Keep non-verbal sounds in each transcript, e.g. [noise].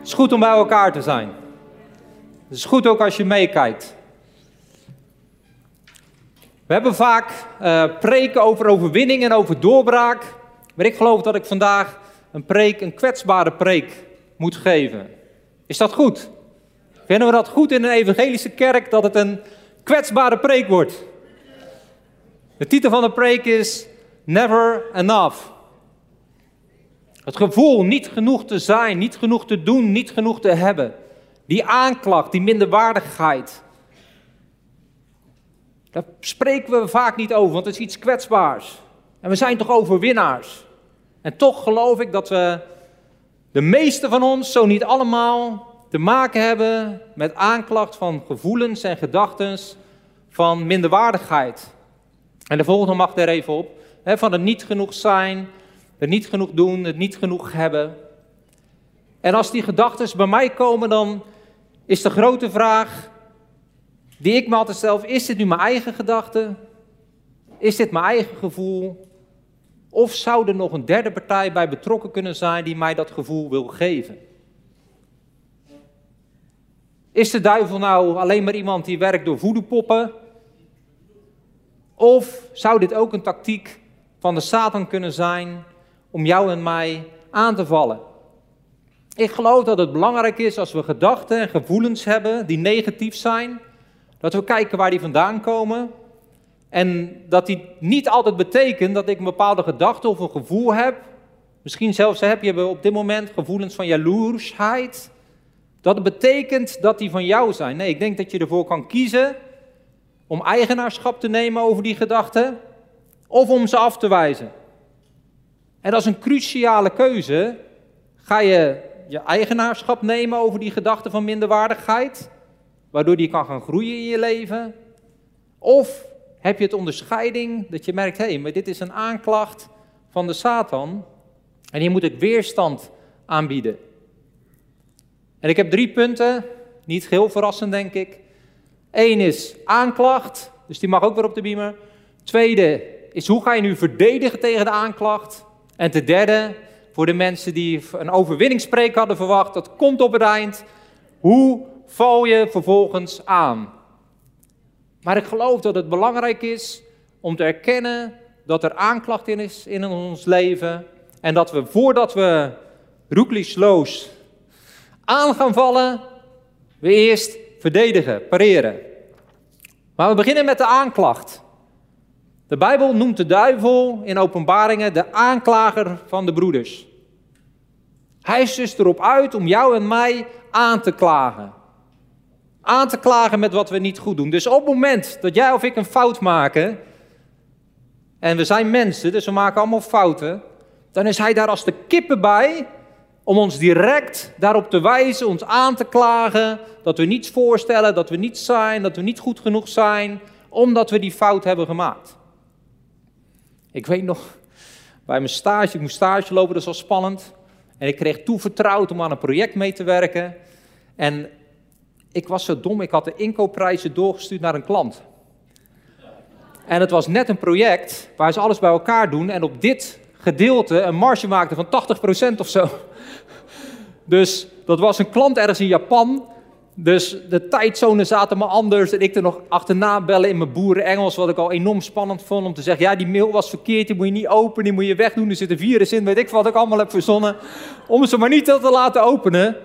Het is goed om bij elkaar te zijn. Het is goed ook als je meekijkt. We hebben vaak uh, preken over overwinning en over doorbraak. Maar ik geloof dat ik vandaag een preek, een kwetsbare preek, moet geven. Is dat goed? Vinden we dat goed in een evangelische kerk dat het een kwetsbare preek wordt? De titel van de preek is Never Enough. Het gevoel niet genoeg te zijn, niet genoeg te doen, niet genoeg te hebben. Die aanklacht, die minderwaardigheid. Daar spreken we vaak niet over, want het is iets kwetsbaars. En we zijn toch overwinnaars. En toch geloof ik dat we, de meeste van ons, zo niet allemaal, te maken hebben met aanklacht van gevoelens en gedachten van minderwaardigheid. En de volgende mag er even op. Van het niet genoeg zijn, het niet genoeg doen, het niet genoeg hebben. En als die gedachten bij mij komen, dan is de grote vraag die ik me altijd stel: is dit nu mijn eigen gedachte? Is dit mijn eigen gevoel? Of zou er nog een derde partij bij betrokken kunnen zijn die mij dat gevoel wil geven? Is de duivel nou alleen maar iemand die werkt door voedepoppen? Of zou dit ook een tactiek van de Satan kunnen zijn om jou en mij aan te vallen? Ik geloof dat het belangrijk is als we gedachten en gevoelens hebben die negatief zijn, dat we kijken waar die vandaan komen. En dat die niet altijd betekent dat ik een bepaalde gedachte of een gevoel heb. Misschien zelfs heb je op dit moment gevoelens van jaloersheid. Dat betekent dat die van jou zijn. Nee, ik denk dat je ervoor kan kiezen om eigenaarschap te nemen over die gedachten of om ze af te wijzen. En dat is een cruciale keuze. Ga je je eigenaarschap nemen over die gedachten van minderwaardigheid, waardoor die kan gaan groeien in je leven? Of heb je het onderscheiding dat je merkt, hé, hey, maar dit is een aanklacht van de Satan en hier moet ik weerstand aanbieden. En ik heb drie punten, niet heel verrassend denk ik. Eén is aanklacht, dus die mag ook weer op de beamer. Tweede is hoe ga je nu verdedigen tegen de aanklacht? En ten derde, voor de mensen die een overwinningspreek hadden verwacht, dat komt op het eind. Hoe val je vervolgens aan? Maar ik geloof dat het belangrijk is om te erkennen dat er aanklacht in is in ons leven. En dat we voordat we roekliesloos aan gaan vallen, we eerst verdedigen, pareren. Maar we beginnen met de aanklacht. De Bijbel noemt de duivel in openbaringen de aanklager van de broeders. Hij is dus erop uit om jou en mij aan te klagen. Aan te klagen met wat we niet goed doen. Dus op het moment dat jij of ik een fout maken, en we zijn mensen, dus we maken allemaal fouten, dan is hij daar als de kippen bij om ons direct daarop te wijzen, ons aan te klagen, dat we niets voorstellen, dat we niet zijn, dat we niet goed genoeg zijn, omdat we die fout hebben gemaakt. Ik weet nog, bij mijn stage, ik moest stage lopen, dat was spannend. En ik kreeg toevertrouwd om aan een project mee te werken. En ik was zo dom, ik had de inkoopprijzen doorgestuurd naar een klant. En het was net een project waar ze alles bij elkaar doen en op dit gedeelte een marge maakten van 80% of zo. Dus dat was een klant ergens in Japan. Dus de tijdzones zaten maar anders. En ik er nog achterna bellen in mijn boeren-Engels. Wat ik al enorm spannend vond om te zeggen: ja, die mail was verkeerd. Die moet je niet openen. Die moet je wegdoen. Er zit een virus in. Weet ik wat ik allemaal heb verzonnen. Om ze maar niet te laten openen.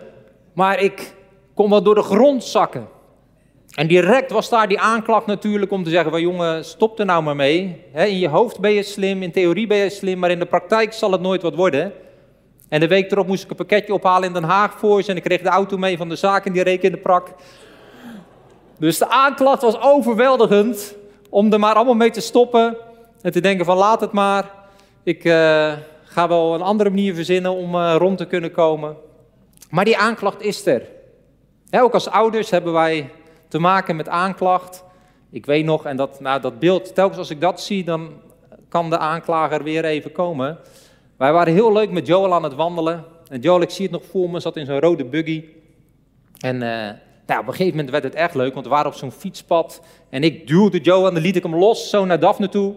Maar ik kon wel door de grond zakken. En direct was daar die aanklacht natuurlijk om te zeggen: van jongen, stop er nou maar mee. in je hoofd ben je slim, in theorie ben je slim, maar in de praktijk zal het nooit wat worden. En de week erop moest ik een pakketje ophalen in Den Haag voor ze. En ik kreeg de auto mee van de zaak en die reek in de prak. Dus de aanklacht was overweldigend om er maar allemaal mee te stoppen. En te denken van laat het maar. Ik uh, ga wel een andere manier verzinnen om uh, rond te kunnen komen. Maar die aanklacht is er. ook als ouders hebben wij te maken met aanklacht. Ik weet nog, en dat, nou, dat beeld, telkens als ik dat zie, dan kan de aanklager weer even komen. Wij waren heel leuk met Joel aan het wandelen. En Joel, ik zie het nog voor me, zat in zo'n rode buggy. En uh, nou, op een gegeven moment werd het echt leuk, want we waren op zo'n fietspad. En ik duwde Joel en dan liet ik hem los, zo naar Daphne toe.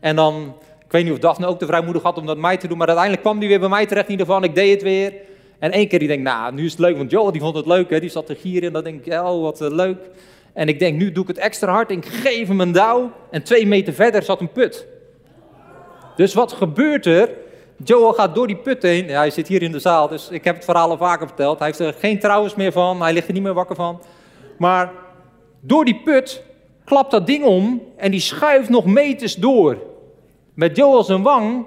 En dan, ik weet niet of Daphne ook de vrijmoedig had om dat mij te doen, maar uiteindelijk kwam hij weer bij mij terecht in ieder geval. En ik deed het weer. En één keer die denkt, nou, nu is het leuk, want Joel die vond het leuk, hè? die zat te gieren. En dan denk ik, oh, wat uh, leuk. En ik denk, nu doe ik het extra hard. Ik geef hem een douw. En twee meter verder zat een put. Dus wat gebeurt er? Joel gaat door die put heen. Ja, hij zit hier in de zaal, dus ik heb het verhaal al vaker verteld. Hij heeft er geen trouwens meer van. Hij ligt er niet meer wakker van. Maar door die put klapt dat ding om en die schuift nog meters door. Met Joel zijn wang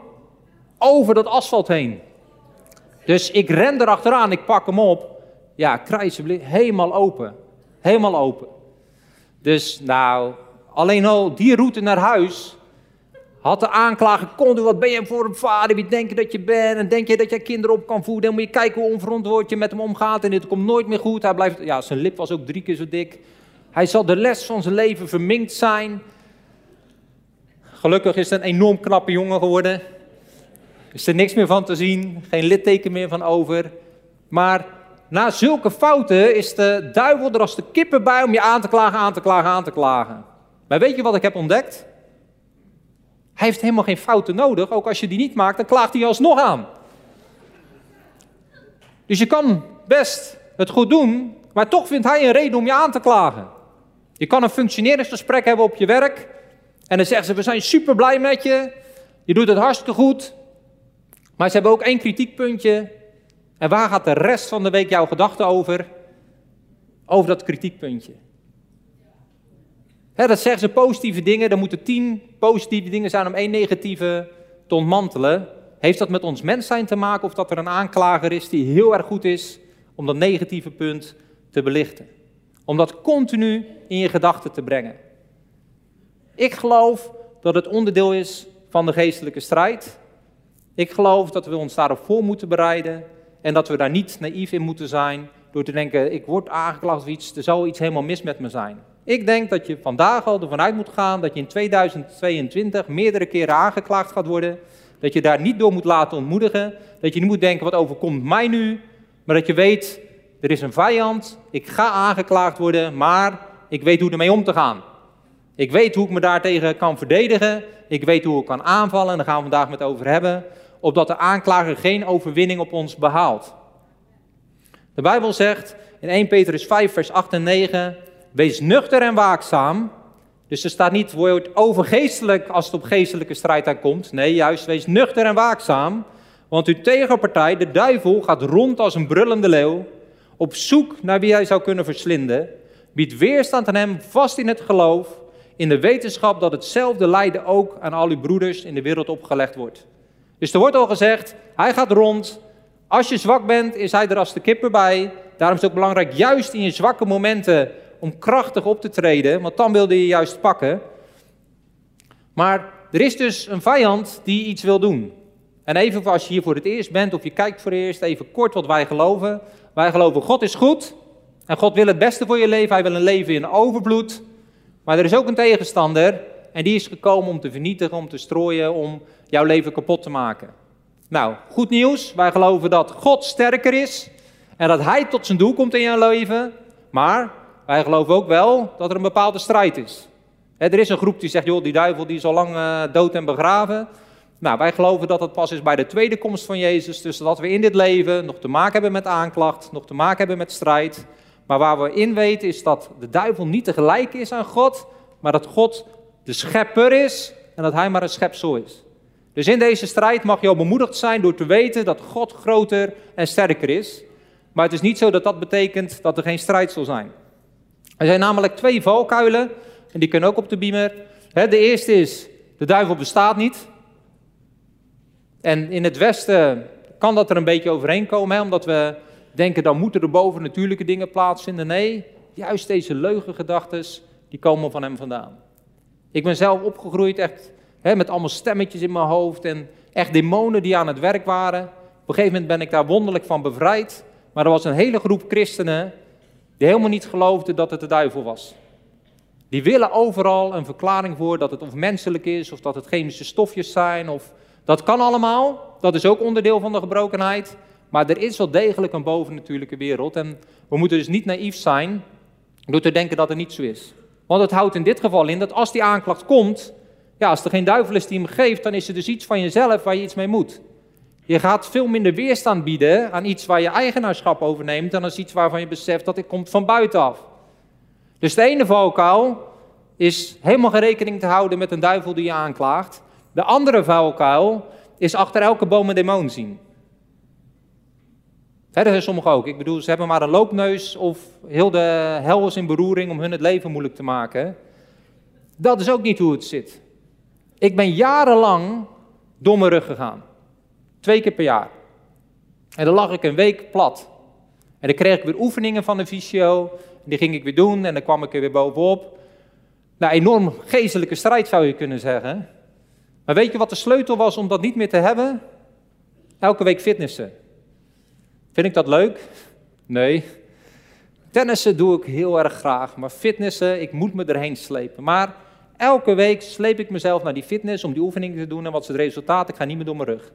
over dat asfalt heen. Dus ik ren erachteraan, ik pak hem op. Ja, krijsje, helemaal open. Helemaal open. Dus nou, alleen al die route naar huis had de aanklager kon wat ben je voor een vader, wie denk je dat je bent en denk je dat jij kinderen op kan voeden en moet je kijken hoe onverantwoord je met hem omgaat en dit komt nooit meer goed. Hij blijft, ja, zijn lip was ook drie keer zo dik. Hij zal de les van zijn leven verminkt zijn. Gelukkig is het een enorm knappe jongen geworden. Is er niks meer van te zien, geen litteken meer van over. Maar na zulke fouten is de duivel er als de kippen bij om je aan te klagen, aan te klagen, aan te klagen. Maar weet je wat ik heb ontdekt? Hij heeft helemaal geen fouten nodig. Ook als je die niet maakt, dan klaagt hij alsnog aan. Dus je kan best het goed doen, maar toch vindt hij een reden om je aan te klagen. Je kan een functioneringsgesprek hebben op je werk. En dan zeggen ze: We zijn super blij met je. Je doet het hartstikke goed. Maar ze hebben ook één kritiekpuntje. En waar gaat de rest van de week jouw gedachten over? Over dat kritiekpuntje. Dat zeggen ze positieve dingen, er moeten tien positieve dingen zijn om één negatieve te ontmantelen. Heeft dat met ons mens zijn te maken of dat er een aanklager is die heel erg goed is om dat negatieve punt te belichten? Om dat continu in je gedachten te brengen. Ik geloof dat het onderdeel is van de geestelijke strijd. Ik geloof dat we ons daarop voor moeten bereiden en dat we daar niet naïef in moeten zijn door te denken, ik word aangeklaagd of iets, er zal iets helemaal mis met me zijn. Ik denk dat je vandaag al ervan uit moet gaan dat je in 2022 meerdere keren aangeklaagd gaat worden. Dat je daar niet door moet laten ontmoedigen. Dat je niet moet denken, wat overkomt mij nu? Maar dat je weet, er is een vijand, ik ga aangeklaagd worden, maar ik weet hoe ermee om te gaan. Ik weet hoe ik me daartegen kan verdedigen. Ik weet hoe ik kan aanvallen, en daar gaan we vandaag met over hebben. Opdat de aanklager geen overwinning op ons behaalt. De Bijbel zegt in 1 Petrus 5, vers 8 en 9: Wees nuchter en waakzaam. Dus er staat niet, word overgeestelijk als het op geestelijke strijd aankomt. Nee, juist, wees nuchter en waakzaam. Want uw tegenpartij, de duivel, gaat rond als een brullende leeuw. Op zoek naar wie hij zou kunnen verslinden. Biedt weerstand aan hem, vast in het geloof. In de wetenschap dat hetzelfde lijden ook aan al uw broeders in de wereld opgelegd wordt. Dus er wordt al gezegd, hij gaat rond. Als je zwak bent, is hij er als de kipper bij. Daarom is het ook belangrijk, juist in je zwakke momenten om krachtig op te treden, want dan wilde je juist pakken. Maar er is dus een vijand die iets wil doen. En even als je hier voor het eerst bent of je kijkt voor het eerst, even kort wat wij geloven. Wij geloven God is goed en God wil het beste voor je leven. Hij wil een leven in overvloed. Maar er is ook een tegenstander en die is gekomen om te vernietigen, om te strooien, om jouw leven kapot te maken. Nou, goed nieuws. Wij geloven dat God sterker is en dat Hij tot zijn doel komt in jouw leven. Maar wij geloven ook wel dat er een bepaalde strijd is. er is een groep die zegt, joh, die duivel die is al lang uh, dood en begraven. Nou, wij geloven dat dat pas is bij de tweede komst van Jezus. Dus dat we in dit leven nog te maken hebben met aanklacht, nog te maken hebben met strijd. Maar waar we in weten is dat de duivel niet tegelijk is aan God, maar dat God de schepper is en dat hij maar een schepsel is. Dus in deze strijd mag je al bemoedigd zijn door te weten dat God groter en sterker is. Maar het is niet zo dat dat betekent dat er geen strijd zal zijn. Er zijn namelijk twee valkuilen, en die kunnen ook op de beamer. De eerste is, de duivel bestaat niet. En in het Westen kan dat er een beetje overheen komen, hè, omdat we denken, dan moeten er boven natuurlijke dingen plaatsvinden. Nee, juist deze leugengedachten, die komen van hem vandaan. Ik ben zelf opgegroeid echt met allemaal stemmetjes in mijn hoofd en echt demonen die aan het werk waren. Op een gegeven moment ben ik daar wonderlijk van bevrijd. Maar er was een hele groep christenen die helemaal niet geloofden dat het de duivel was. Die willen overal een verklaring voor dat het of menselijk is, of dat het chemische stofjes zijn, of dat kan allemaal. Dat is ook onderdeel van de gebrokenheid. Maar er is wel degelijk een bovennatuurlijke wereld. En we moeten dus niet naïef zijn door te denken dat er niet zo is. Want het houdt in dit geval in dat als die aanklacht komt, ja, als er geen duivel is die hem geeft, dan is er dus iets van jezelf waar je iets mee moet. Je gaat veel minder weerstand bieden aan iets waar je eigenaarschap over neemt dan als iets waarvan je beseft dat het komt van buitenaf. Dus de ene valkuil is helemaal geen rekening te houden met een duivel die je aanklaagt. De andere valkuil is achter elke boom een demon zien. Verder zijn sommigen ook. Ik bedoel, ze hebben maar een loopneus of heel de hel is in beroering om hun het leven moeilijk te maken. Dat is ook niet hoe het zit. Ik ben jarenlang mijn rug gegaan. Twee keer per jaar. En dan lag ik een week plat. En dan kreeg ik weer oefeningen van de fysio. Die ging ik weer doen en dan kwam ik er weer bovenop. Nou, enorm geestelijke strijd zou je kunnen zeggen. Maar weet je wat de sleutel was om dat niet meer te hebben? Elke week fitnessen. Vind ik dat leuk? Nee. Tennissen doe ik heel erg graag, maar fitnessen, ik moet me erheen slepen. Maar elke week sleep ik mezelf naar die fitness om die oefeningen te doen en wat is het resultaat? Ik ga niet meer door mijn rug.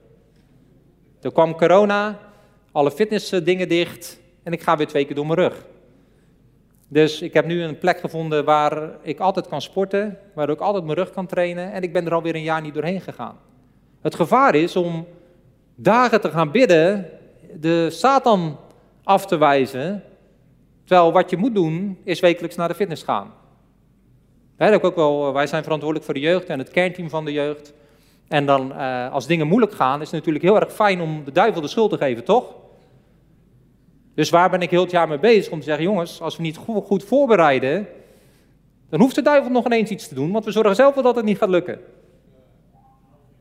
Toen kwam corona, alle fitnessdingen dicht en ik ga weer twee keer door mijn rug. Dus ik heb nu een plek gevonden waar ik altijd kan sporten, waar ik altijd mijn rug kan trainen en ik ben er alweer een jaar niet doorheen gegaan. Het gevaar is om dagen te gaan bidden, de Satan af te wijzen, terwijl wat je moet doen is wekelijks naar de fitness gaan. Ook wel, wij zijn verantwoordelijk voor de jeugd en het kernteam van de jeugd. En dan, eh, als dingen moeilijk gaan, is het natuurlijk heel erg fijn om de duivel de schuld te geven, toch? Dus waar ben ik heel het jaar mee bezig om te zeggen, jongens, als we niet goed, voorbereiden, dan hoeft de duivel nog ineens iets te doen, want we zorgen zelf wel dat het niet gaat lukken.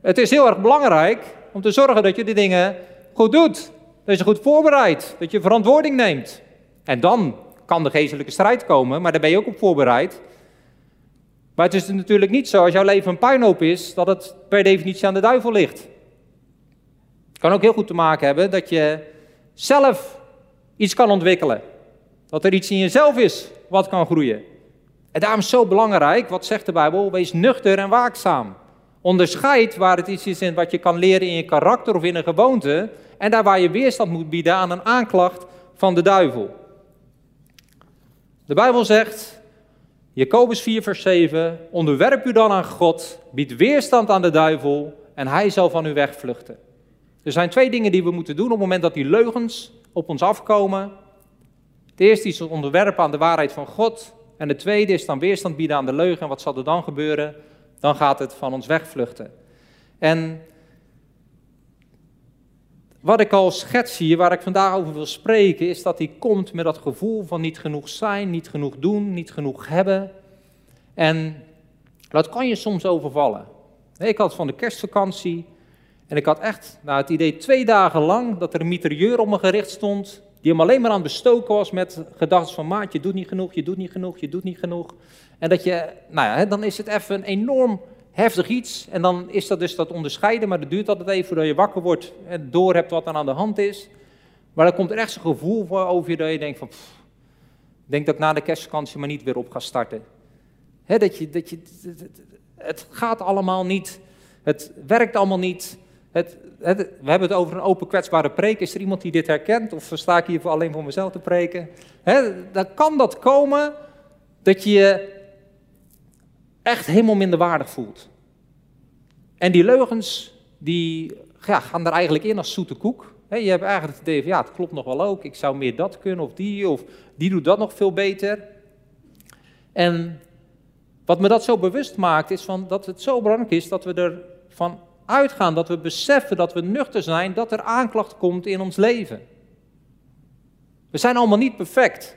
Het is heel erg belangrijk om te zorgen dat je die dingen goed doet. Dat je goed voorbereidt, dat je verantwoording neemt. En dan kan de geestelijke strijd komen, maar daar ben je ook op voorbereid. Maar het is natuurlijk niet zo, als jouw leven een puinhoop is, dat het per definitie aan de duivel ligt. Het kan ook heel goed te maken hebben dat je zelf iets kan ontwikkelen. Dat er iets in jezelf is wat kan groeien. En daarom is het zo belangrijk, wat zegt de Bijbel, wees nuchter en waakzaam. Onderscheid waar het iets is in wat je kan leren in je karakter of in een gewoonte, en daar waar je weerstand moet bieden aan een aanklacht van de duivel. De Bijbel zegt, Jacobus 4, vers 7, onderwerp u dan aan God, bied weerstand aan de duivel en hij zal van u wegvluchten. Er zijn twee dingen die we moeten doen op het moment dat die leugens op ons afkomen. Het eerste is onderwerpen aan de waarheid van God. En het tweede is dan weerstand bieden aan de leugen. En wat zal er dan gebeuren? Dan gaat het van ons wegvluchten. En wat ik al schets hier, waar ik vandaag over wil spreken, is dat hij komt met dat gevoel van niet genoeg zijn, niet genoeg doen, niet genoeg hebben. En dat kan je soms overvallen. Ik had van de kerstvakantie en ik had echt nou, het idee twee dagen lang dat er een mitrailleur op me gericht stond, die hem alleen maar aan bestoken was met gedachten van maat, je doet niet genoeg, je doet niet genoeg, je doet niet genoeg. En dat je, nou ja, dan is het even een enorm heftig iets. En dan is dat dus dat onderscheiden, maar dat duurt altijd even voordat je wakker wordt en door hebt wat er aan de hand is. Maar dan komt er echt zo'n gevoel voor over je dat je denkt van, pff, ik denk dat ik na de kerstvakantie maar niet weer op ga starten. dat je, dat je, het gaat allemaal niet, het werkt allemaal niet. Het, we hebben het over een open kwetsbare preek. Is er iemand die dit herkent? Of sta ik hier alleen voor mezelf te preken? dan kan dat komen dat je echt helemaal minder waardig voelt. En die leugens, die ja, gaan er eigenlijk in als zoete koek. je hebt eigenlijk het idee van, ja, het klopt nog wel ook. Ik zou meer dat kunnen, of die, of die doet dat nog veel beter. En wat me dat zo bewust maakt, is van dat het zo belangrijk is dat we ervan uitgaan, dat we beseffen, dat we nuchter zijn, dat er aanklacht komt in ons leven. We zijn allemaal niet perfect.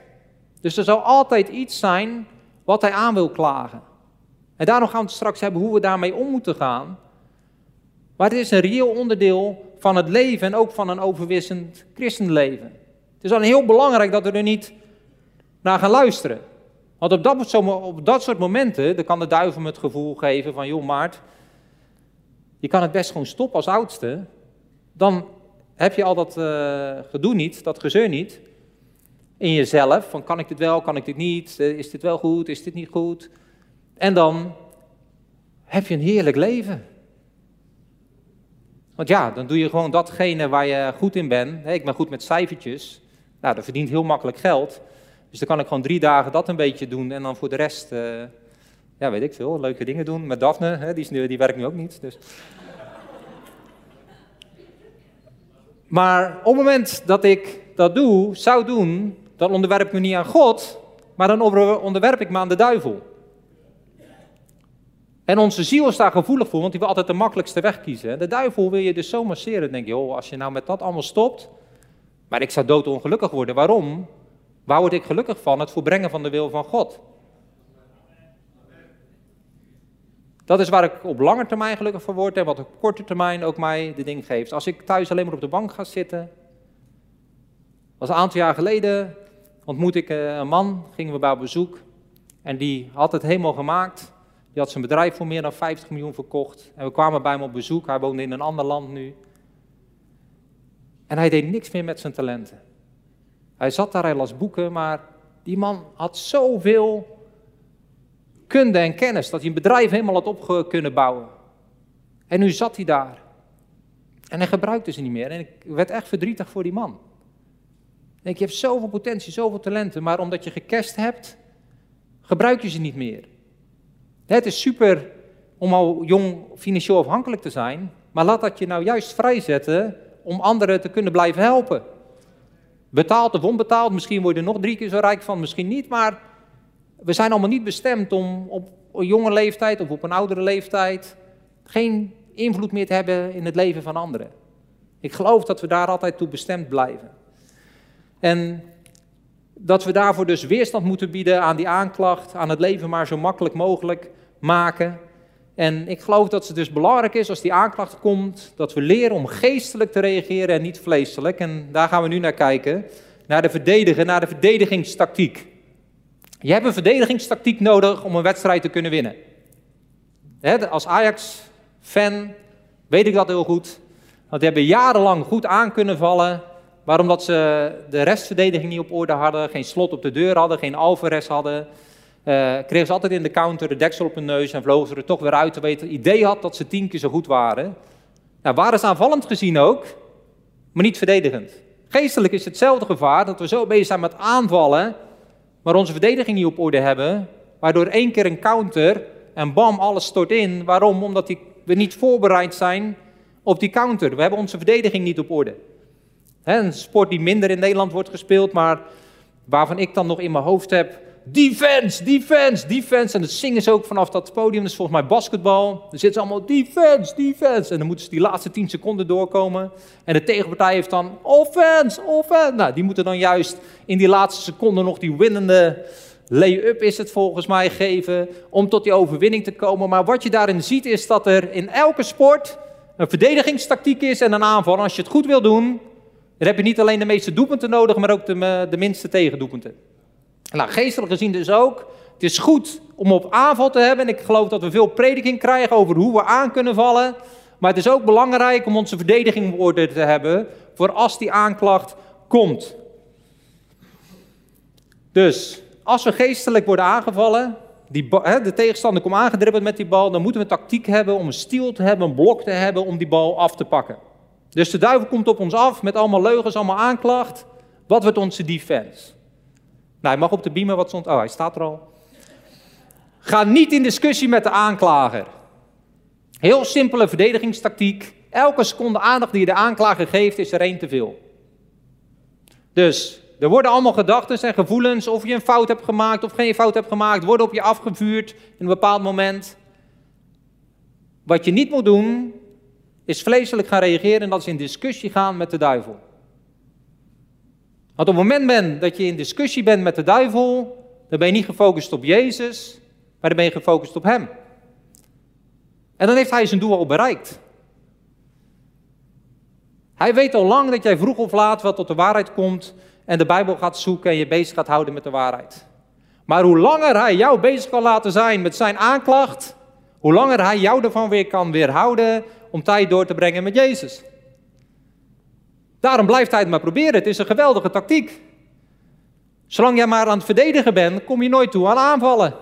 Dus er zal altijd iets zijn wat hij aan wil klagen. En daarom gaan we het straks hebben hoe we daarmee om moeten gaan. Maar het is een reëel onderdeel van het leven en ook van een overwissend christenleven. Het is dan heel belangrijk dat we er niet naar gaan luisteren. Want op dat, op dat soort momenten, dan kan de duivel me het gevoel geven van, joh Maart, je kan het best gewoon stoppen als oudste. Dan heb je al dat uh, gedoe niet, dat gezeur niet in jezelf. Van kan ik dit wel, kan ik dit niet, eh, is dit wel goed, is dit niet goed. En dan heb je een heerlijk leven. Want ja, dan doe je gewoon datgene waar je goed in bent. Ik ben goed met cijfertjes. Nou, dat verdient heel makkelijk geld. Dus dan kan ik gewoon drie dagen dat een beetje doen en dan voor de rest, uh, ja, weet ik veel, leuke dingen doen. Met Daphne, hè, die, is die werkt nu ook niet. Dus. Maar op het moment dat ik dat doe, zou doen, dan onderwerp ik me niet aan God, maar dan onderwerp ik me aan de duivel. En onze ziel is daar gevoelig voor, want die wil altijd de makkelijkste weg kiezen. De duivel wil je dus zo masseren. denk je, oh, als je nou met dat allemaal stopt, maar ik zou doodongelukkig worden. Waarom? Waar word ik gelukkig van? Het volbrengen van de wil van God. Dat is waar ik op lange termijn gelukkig van word en wat op korte termijn ook mij de ding geeft. Als ik thuis alleen maar op de bank ga zitten. Was een aantal jaar geleden ontmoette ik eh, een man, gingen we bij bezoek. En die had het helemaal gemaakt. Die had zijn bedrijf voor meer dan 50 miljoen verkocht. En we kwamen bij hem op bezoek. Hij woonde in een ander land nu. En hij deed niks meer met zijn talenten. Hij zat daar, hij las boeken, maar die man had zoveel kunde en kennis dat hij een bedrijf helemaal had op kunnen bouwen. En nu zat hij daar. En hij gebruikte ze niet meer. En ik werd echt verdrietig voor die man. Ik denk, je hebt zoveel potentie, zoveel talenten, maar omdat je gecast hebt, gebruik je ze niet meer. Het is super om al jong financieel afhankelijk te zijn, maar laat dat je nou juist vrijzetten om anderen te kunnen blijven helpen. Betaald of onbetaald, misschien word je er nog drie keer zo rijk van, misschien niet, maar we zijn allemaal niet bestemd om op een jonge leeftijd of op een oudere leeftijd geen invloed meer te hebben in het leven van anderen. Ik geloof dat we daar altijd toe bestemd blijven. En dat we daarvoor dus weerstand moeten bieden aan die aanklacht, aan het leven maar zo makkelijk mogelijk maken. En ik geloof dat het dus belangrijk is als die aanklacht komt, dat we leren om geestelijk te reageren en niet vleeselijk. En daar gaan we nu naar kijken, naar de verdedigen, naar de verdedigingstactiek. Je hebt een verdedigingstactiek nodig om een wedstrijd te kunnen winnen. als Ajax-fan weet ik dat heel goed. Want die hebben jarenlang goed aan kunnen vallen. Waarom dat ze de restverdediging niet op orde hadden, geen slot op de deur hadden, geen Alvarez hadden. Uh, kregen ze altijd in de counter de deksel op hun neus en vlogen ze er toch weer uit te weten. Het idee had dat ze tien keer zo goed waren. Nou, waren ze aanvallend gezien ook, maar niet verdedigend. Geestelijk is hetzelfde gevaar dat we zo bezig zijn met aanvallen, maar onze verdediging niet op orde hebben. Waardoor één keer een counter en bam, alles stort in. Waarom? Omdat we niet voorbereid zijn op die counter. We hebben onze verdediging niet op orde. Een sport die minder in Nederland wordt gespeeld, maar waarvan ik dan nog in mijn hoofd heb defense, defense, defense. En dat zingen ze ook vanaf dat podium. Dat is volgens mij basketbal. Dan zitten allemaal defense, defense. En dan moeten ze die laatste 10 seconden doorkomen. En de tegenpartij heeft dan offense, offense. Nou, die moeten dan juist in die laatste seconden nog die winnende lay-up is het volgens mij geven. Om tot die overwinning te komen. Maar wat je daarin ziet is dat er in elke sport een verdedigingstactiek is en een aanval. Als je het goed wil doen, dan heb je niet alleen de meeste doelpunten nodig, maar ook de, de minste tegendoelpunten. Nou, geestelijk gezien dus ook. Het is goed om op aanval te hebben. En ik geloof dat we veel prediking krijgen over hoe we aan kunnen vallen. Maar het is ook belangrijk om onze verdediging op te hebben voor als die aanklacht komt. Dus als we geestelijk worden aangevallen, die, de tegenstander komt aangedribbeld met die bal, dan moeten we een tactiek hebben om een stiel te hebben, een blok te hebben om die bal af te pakken. Dus de duivel komt op ons af met allemaal leugens, allemaal aanklacht. Wat wordt onze defense? Nou, hij mag op de beamer wat stond. Oh, hij staat er al. Ga niet in discussie met de aanklager. Heel simpele verdedigingstactiek. Elke seconde aandacht die je de aanklager geeft, is er één te veel. Dus er worden allemaal gedachten en gevoelens, of je een fout hebt gemaakt of geen fout hebt gemaakt, worden op je afgevuurd in een bepaald moment. Wat je niet moet doen, is vleeselijk gaan reageren en dat is in discussie gaan met de duivel. Want op het moment dat je in discussie bent met de duivel, dan ben je niet gefocust op Jezus, maar dan ben je gefocust op Hem. En dan heeft Hij zijn doel al bereikt. Hij weet al lang dat jij vroeg of laat wat tot de waarheid komt en de Bijbel gaat zoeken en je bezig gaat houden met de waarheid. Maar hoe langer Hij jou bezig kan laten zijn met zijn aanklacht, hoe langer Hij jou ervan weer kan weerhouden om tijd door te brengen met Jezus. Daarom blijft hij het maar proberen. Het is een geweldige tactiek. Zolang jij maar aan het verdedigen bent, kom je nooit toe aan aanvallen.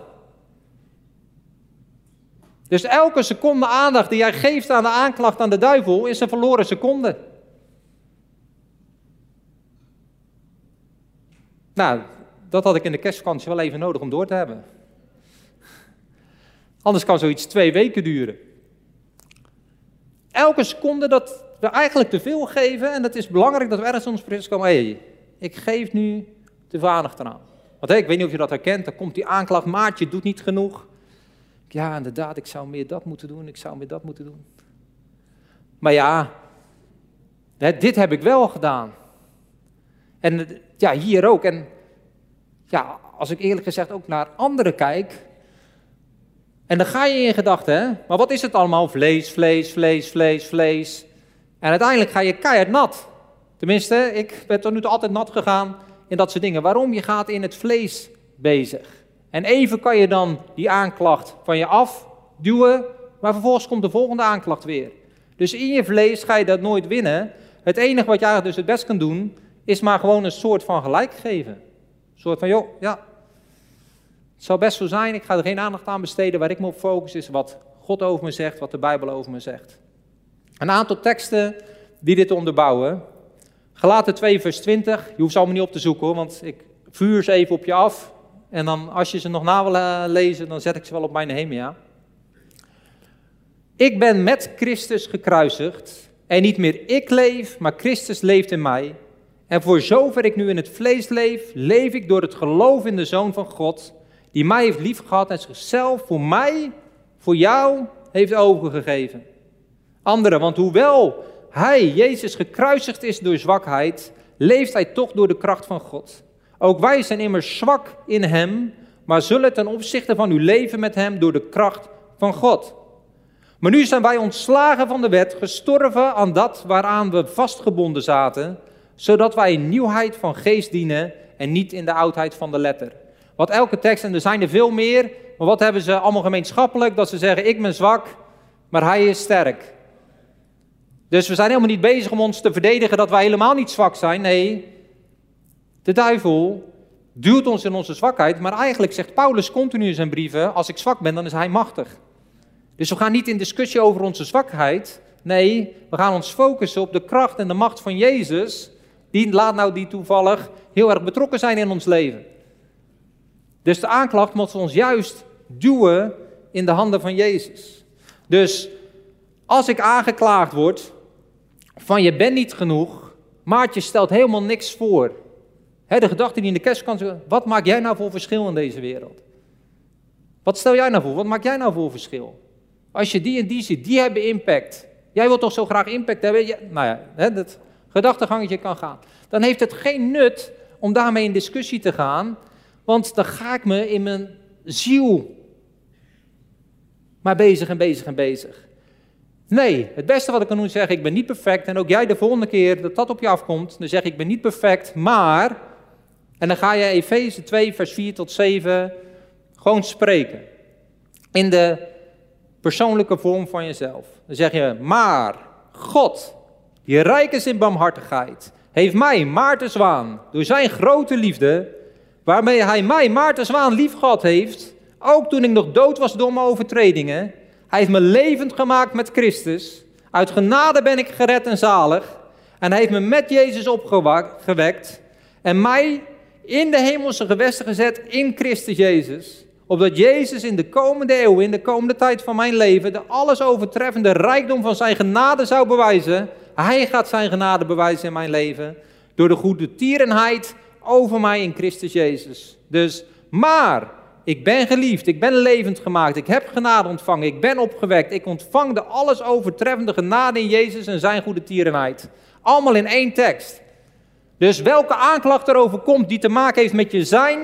Dus elke seconde aandacht die jij geeft aan de aanklacht aan de duivel is een verloren seconde. Nou, dat had ik in de kerstvakantie wel even nodig om door te hebben. Anders kan zoiets twee weken duren. Elke seconde dat we eigenlijk te veel geven. En het is belangrijk dat we ergens ons komen. Hey, ik geef nu te weinig eraan. Want ik weet niet of je dat herkent. Dan komt die aanklacht, maatje doet niet genoeg. Ja, inderdaad, ik zou meer dat moeten doen. Ik zou meer dat moeten doen. Maar ja, dit heb ik wel gedaan. En ja, hier ook. En ja, als ik eerlijk gezegd ook naar anderen kijk. En dan ga je in gedachten, hè? Maar wat is het allemaal? Vlees, vlees, vlees, vlees, vlees. En uiteindelijk ga je keihard nat. Tenminste, ik ben tot nu toe altijd nat gegaan in dat soort dingen. Waarom? Je gaat in het vlees bezig. En even kan je dan die aanklacht van je afduwen, maar vervolgens komt de volgende aanklacht weer. Dus in je vlees ga je dat nooit winnen. Het enige wat je eigenlijk dus het best kan doen, is maar gewoon een soort van gelijk geven. Een soort van, joh, ja, het zou best zo zijn, ik ga er geen aandacht aan besteden. Waar ik me op focus is wat God over me zegt, wat de Bijbel over me zegt. Een aantal teksten die dit onderbouwen. Galaten 2 vers 20, je hoeft ze allemaal niet op te zoeken hoor, want ik vuur ze even op je af. En dan als je ze nog na wil eh, lezen, dan zet ik ze wel op mijn Nehemia. Ik ben met Christus gekruisigd en niet meer ik leef, maar Christus leeft in mij. En voor zover ik nu in het vlees leef, leef ik door het geloof in de Zoon van God, die mij heeft liefgehad en zichzelf voor mij, voor jou, heeft overgegeven. Anderen, want hoewel hij, Jezus, gekruisigd is door zwakheid, leeft hij toch door de kracht van God. Ook wij zijn immers zwak in hem, maar zullen ten opzichte van uw leven met hem door de kracht van God. Maar nu zijn wij ontslagen van de wet, gestorven aan dat waaraan we vastgebonden zaten, zodat wij in nieuwheid van geest dienen en niet in de oudheid van de letter. Wat elke tekst, en er zijn er veel meer, maar wat hebben ze allemaal gemeenschappelijk? Dat ze zeggen, ik ben zwak, maar hij is sterk. Dus we zijn helemaal niet bezig om ons te verdedigen dat wij helemaal niet zwak zijn. Nee, de duivel duwt ons in onze zwakheid, maar eigenlijk zegt Paulus continu in zijn brieven, als ik zwak ben, dan is hij machtig. Dus we gaan niet in discussie over onze zwakheid. Nee, we gaan ons focussen op de kracht en de macht van Jezus. Die laat nou die toevallig heel erg betrokken zijn in ons leven. Dus de aanklacht moet ons juist duwen in de handen van Jezus. Dus als ik aangeklaagd word van je bent niet genoeg, Maartje stelt helemaal niks voor. de gedachte die in de kerstkant wat maak jij nou voor verschil in deze wereld? Wat stel jij nou voor? Wat maak jij nou voor verschil? Als je die en die ziet, die hebben impact. Jij wilt toch zo graag impact hebben? Nou ja, hè, dat gedachtegangetje kan gaan. Dan heeft het geen nut om daarmee in discussie te gaan, want dan ga ik me in mijn ziel maar bezig en bezig en bezig. Nee, het beste wat ik kan doen is zeggen, ik ben niet perfect. En ook jij de volgende keer dat dat op je afkomt, dan zeg ik, ik ben niet perfect, maar... En dan ga je Efeze 2, vers 4 tot 7 gewoon spreken. In de persoonlijke vorm van jezelf. Dan zeg je, maar God, die rijk is in barmhartigheid, heeft mij, Maarten Zwaan, door zijn grote liefde, waarmee hij mij, Maarten Zwaan, lief gehad heeft, ook toen ik nog dood was door mijn overtredingen, hij heeft me levend gemaakt met Christus. Uit genade ben ik gered en zalig. En hij heeft me met Jezus opgewekt en mij in de hemelse gewesten gezet in Christus Jezus opdat Jezus in de komende eeuw, in de komende tijd van mijn leven, de alles overtreffende rijkdom van zijn genade zou bewijzen. Hij gaat zijn genade bewijzen in mijn leven. Door de goede tierenheid over mij in Christus Jezus. Dus, maar, ik ben geliefd, ik ben levend gemaakt, ik heb genade ontvangen, ik ben opgewekt, ik ontvang de alles overtreffende genade in Jezus en zijn goede tierenheid. Allemaal in één tekst. Dus welke aanklacht erover komt die te maken heeft met je zijn,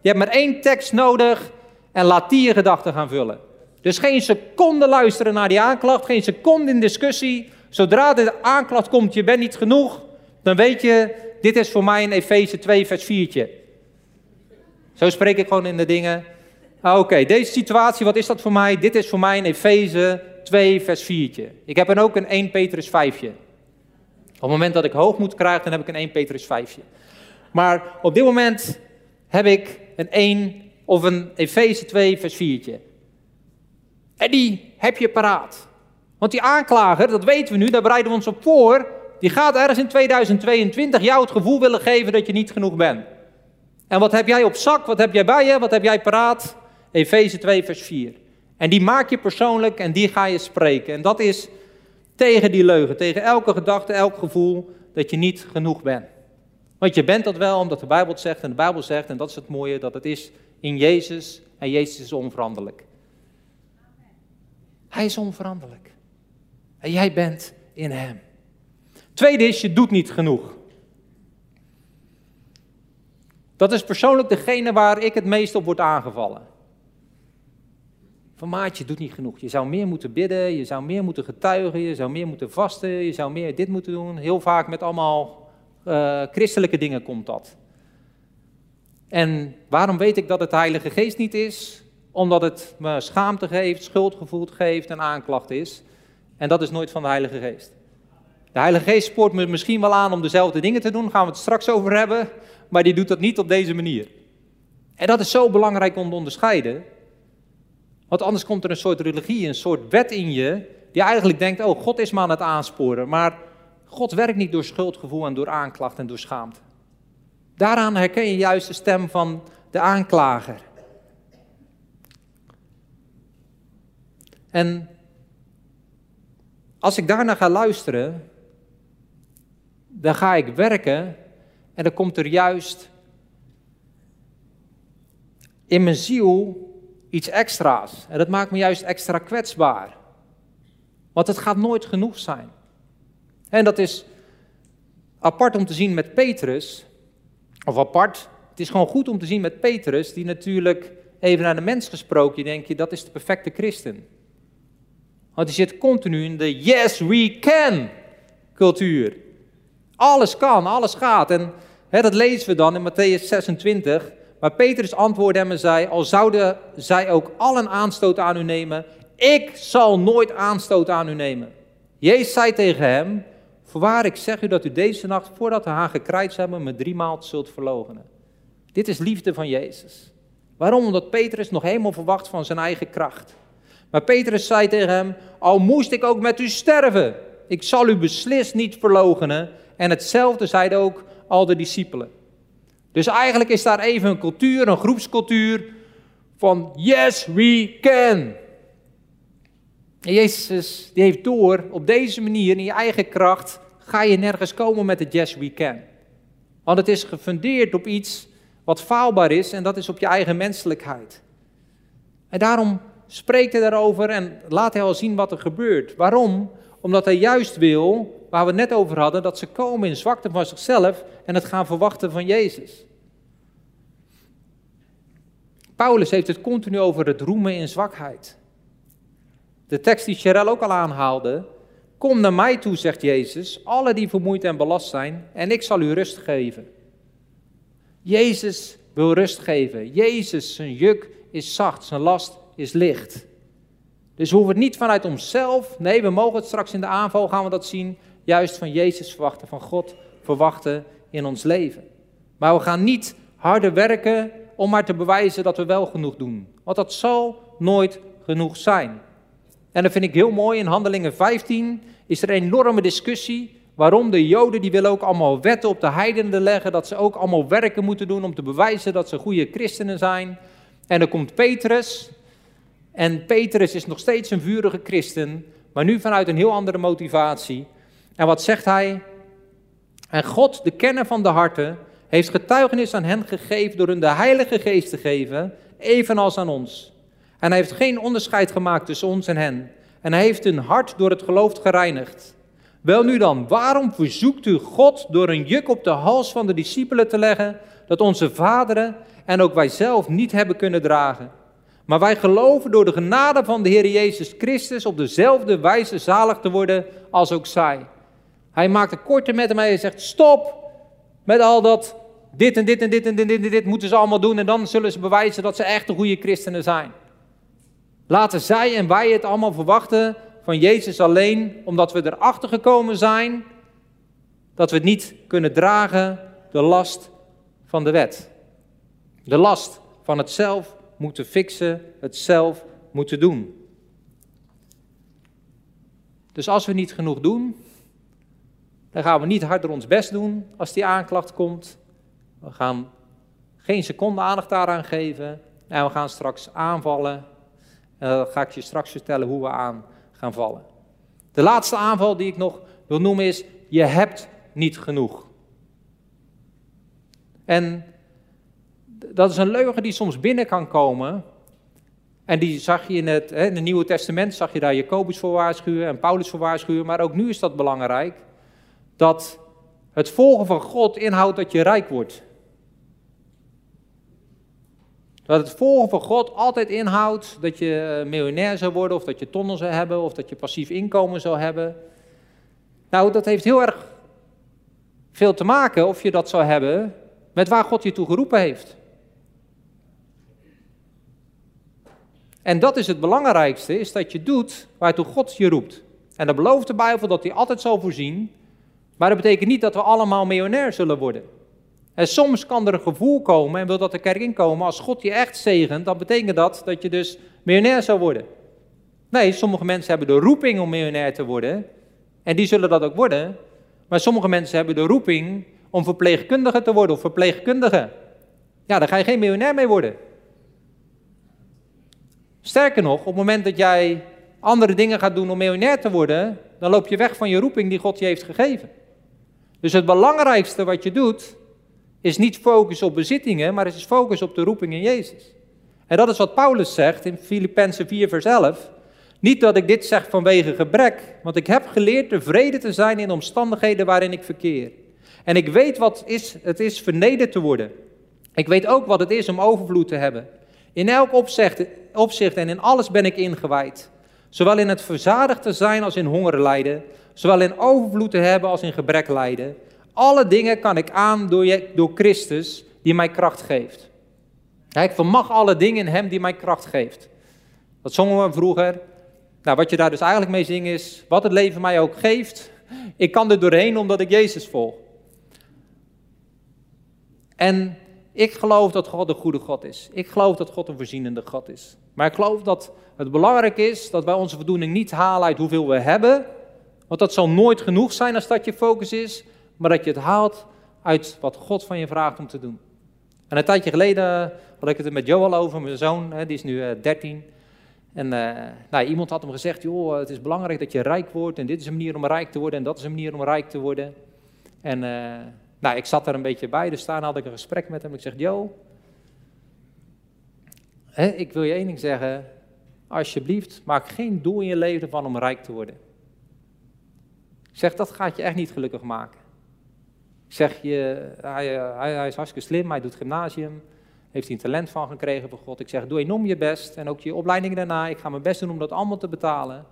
je hebt maar één tekst nodig en laat die je gedachten gaan vullen. Dus geen seconde luisteren naar die aanklacht, geen seconde in discussie. Zodra de aanklacht komt, je bent niet genoeg, dan weet je, dit is voor mij een Efeze 2 vers 4. Zo spreek ik gewoon in de dingen. Ah, Oké, deze situatie, wat is dat voor mij? Dit is voor mij een Efeze 2 vers 4. Ik heb dan ook een 1 Petrus 5. Op het moment dat ik hoogmoed krijg, dan heb ik een 1 Petrus 5. Maar op dit moment heb ik een 1 of een Efeze 2, vers 4. En die heb je paraat. Want die aanklager, dat weten we nu, daar bereiden we ons op voor. Die gaat ergens in 2022 jou het gevoel willen geven dat je niet genoeg bent. En wat heb jij op zak? Wat heb jij bij je? Wat heb jij paraat? Efeze 2, vers 4. En die maak je persoonlijk en die ga je spreken. En dat is Tegen die leugen, tegen elke gedachte, elk gevoel dat je niet genoeg bent. Want je bent dat wel omdat de Bijbel het zegt en de Bijbel zegt, en dat is het mooie, dat het is in Jezus en Jezus is onveranderlijk. Hij is onveranderlijk. En jij bent in Hem. Tweede is, je doet niet genoeg. Dat is persoonlijk degene waar ik het meest op word aangevallen. Van maatje, doet niet genoeg. Je zou meer moeten bidden, je zou meer moeten getuigen, je zou meer moeten vasten, je zou meer dit moeten doen. Heel vaak met allemaal uh, christelijke dingen komt dat. En waarom weet ik dat het Heilige Geest niet is? Omdat het me schaamte geeft, schuldgevoel geeft en aanklacht is. En dat is nooit van de Heilige Geest. De Heilige Geest spoort me misschien wel aan om dezelfde dingen te doen, daar gaan we het straks over hebben, maar die doet dat niet op deze manier. En dat is zo belangrijk om te onderscheiden, want anders komt er een soort religie, een soort wet in je, die eigenlijk denkt, oh, God is me aan het aansporen, maar God werkt niet door schuldgevoel en door aanklacht en door schaamte. Daaraan herken je juist de stem van de aanklager. En als ik daarna ga luisteren, dan ga ik werken en dan komt er juist in mijn ziel iets extra's. En dat maakt me juist extra kwetsbaar. Want het gaat nooit genoeg zijn. En dat is apart om te zien met Petrus. Of apart, het is gewoon goed om te zien met Petrus, die natuurlijk even naar de mens gesproken, denk je, dat is de perfecte christen. Want die zit continu in de yes we can cultuur. Alles kan, alles gaat. En hè, dat lezen we dan in Matthäus 26. Maar Petrus antwoordde hem en zei: Al zouden zij ook allen aanstoot aan u nemen, ik zal nooit aanstoot aan u nemen. Jezus zei tegen hem: Voorwaar, ik zeg u dat u deze nacht, voordat de hagen krijt hebben, me driemaal zult verloochenen. Dit is liefde van Jezus. Waarom? Omdat Petrus nog helemaal verwacht van zijn eigen kracht. Maar Petrus zei tegen hem: Al moest ik ook met u sterven, ik zal u beslist niet verloochenen. En hetzelfde zeiden ook al de discipelen. Dus eigenlijk is daar even een cultuur, een groepscultuur van yes, we can. En Jezus die heeft door, op deze manier, in je eigen kracht, ga je nergens komen met het yes, we can. Want het is gefundeerd op iets wat faalbaar is en dat is op je eigen menselijkheid. En daarom spreekt hij daarover en laat hij al zien wat er gebeurt. Waarom? Omdat hij juist wil waar we het net over hadden, dat ze komen in zwakte van zichzelf en het gaan verwachten van Jezus. Paulus heeft het continu over het roemen in zwakheid. De tekst die Cheryl ook al aanhaalde. Kom naar mij toe, zegt Jezus, alle die vermoeid en belast zijn, en ik zal u rust geven. Jezus wil rust geven. Jezus, zijn juk is zacht, zijn last is licht. Dus we hoeven het niet vanuit onszelf. Nee, we mogen het straks in de aanval, gaan we dat zien juist van Jezus verwachten, van God verwachten in ons leven. Maar we gaan niet harder werken om maar te bewijzen dat we wel genoeg doen. Want dat zal nooit genoeg zijn. En dat vind ik heel mooi. In Handelingen 15 is er een enorme discussie. Waarom de Joden die willen ook allemaal wetten op de heidenen leggen. Dat ze ook allemaal werken moeten doen om te bewijzen dat ze goede christenen zijn. En dan komt Petrus. En Petrus is nog steeds een vurige christen. Maar nu vanuit een heel andere motivatie. En wat zegt hij? En God, de kenner van de harten, heeft getuigenis aan hen gegeven door hun de Heilige Geest te geven, evenals aan ons. En hij heeft geen onderscheid gemaakt tussen ons en hen. En hij heeft hun hart door het geloof gereinigd. Wel nu dan, waarom verzoekt u God door een juk op de hals van de discipelen te leggen, dat onze vaderen en ook wij zelf niet hebben kunnen dragen? Maar wij geloven door de genade van de Heer Jezus Christus op dezelfde wijze zalig te worden als ook zij. Hij maakt een korte met hem en hij zegt: Stop met al dat. Dit en dit en dit en dit en dit, moeten ze allemaal doen. En dan zullen ze bewijzen dat ze echt de goede christenen zijn. Laten zij en wij het allemaal verwachten van Jezus alleen, omdat we erachter gekomen zijn dat we het niet kunnen dragen, de last van de wet. De last van het zelf moeten fixen, het zelf moeten doen. Dus als we niet genoeg doen, dan gaan we niet harder ons best doen als die aanklacht komt. We gaan geen seconde aandacht daaraan geven. En we gaan straks aanvallen. En dan ga ik je straks vertellen hoe we aan gaan vallen. De laatste aanval die ik nog wil noemen is, je hebt niet genoeg. En dat is een leugen die soms binnen kan komen. En die zag je in het, in het Nieuwe Testament, zag je daar Jacobus voor waarschuwen en Paulus voor waarschuwen. Maar ook nu is dat belangrijk, dat het volgen van God inhoudt dat je rijk wordt. Dat het volgen van God altijd inhoudt dat je eh, miljonair zou worden, of dat je tonnen zou hebben, of dat je passief inkomen zou hebben. Nou, dat heeft heel erg veel te maken, of je dat zou hebben, met waar God je toe geroepen heeft. En dat is het belangrijkste, is dat je doet waartoe God je roept. En dat belooft de Bijbel dat hij altijd zal voorzien, maar dat betekent niet dat we allemaal miljonair zullen worden. En soms kan er een gevoel komen en wil dat de kerk inkomen, als God je echt zegent, dan betekent dat dat je dus miljonair zou worden. Nee, sommige mensen hebben de roeping om miljonair te worden, en die zullen dat ook worden. Maar sommige mensen hebben de roeping om verpleegkundige te worden of verpleegkundige. Ja, daar ga je geen miljonair mee worden. Sterker nog, op het moment dat jij andere dingen gaat doen om miljonair te worden, dan loop je weg van je roeping die God je heeft gegeven. Dus het belangrijkste wat je doet, is niet focus op bezittingen, maar is focus op de roeping in Jezus. En dat is wat Paulus zegt in Filippenzen 4, vers 11. Niet dat ik dit zeg vanwege gebrek, want ik heb geleerd tevreden te zijn in omstandigheden waarin ik verkeer. En ik weet wat is, het is vernederd te worden. Ik weet ook wat het is om overvloed te hebben. In elk opzicht, opzicht en in alles ben ik ingewijd. Zowel in het verzadigd te zijn als in honger lijden. Zowel in overvloed te hebben als in gebrek lijden. Alle dingen kan ik aan door, je, door Christus die mij kracht geeft. ik vermag alle dingen in hem die mij kracht geeft. Dat zongen we vroeger. Nou, wat je daar dus eigenlijk mee zingt is, wat het leven mij ook geeft, ik kan er doorheen omdat ik Jezus volg. En ik geloof dat God een goede God is. Ik geloof dat God een voorzienende God is. Maar ik geloof dat het belangrijk is dat wij onze voldoening niet halen uit hoeveel we hebben. Want dat zal nooit genoeg zijn als dat je focus is. Maar dat je het haalt uit wat God van je vraagt om te doen. En een tijdje geleden had ik het er met Joel over, mijn zoon, die is nu 13. Eh, en uh, nou, iemand had hem gezegd, joh, het is belangrijk dat je rijk wordt en dit is een manier om rijk te worden en dat is een manier om rijk te worden. En uh, nou, ik zat er een beetje bij, dus daarna had ik een gesprek met hem. Ik zeg, hè, ik wil je één ding zeggen, alsjeblieft, maak geen doel in je leven van om rijk te worden. Ik zeg, dat gaat je echt niet gelukkig maken. Zeg, je, hij, hij, is hartstikke slim, hij doet gymnasium, heeft hij een talent van gekregen van God. Ik zeg, doe enorm je best en ook je opleiding daarna. Ik ga mijn best doen om dat allemaal te betalen.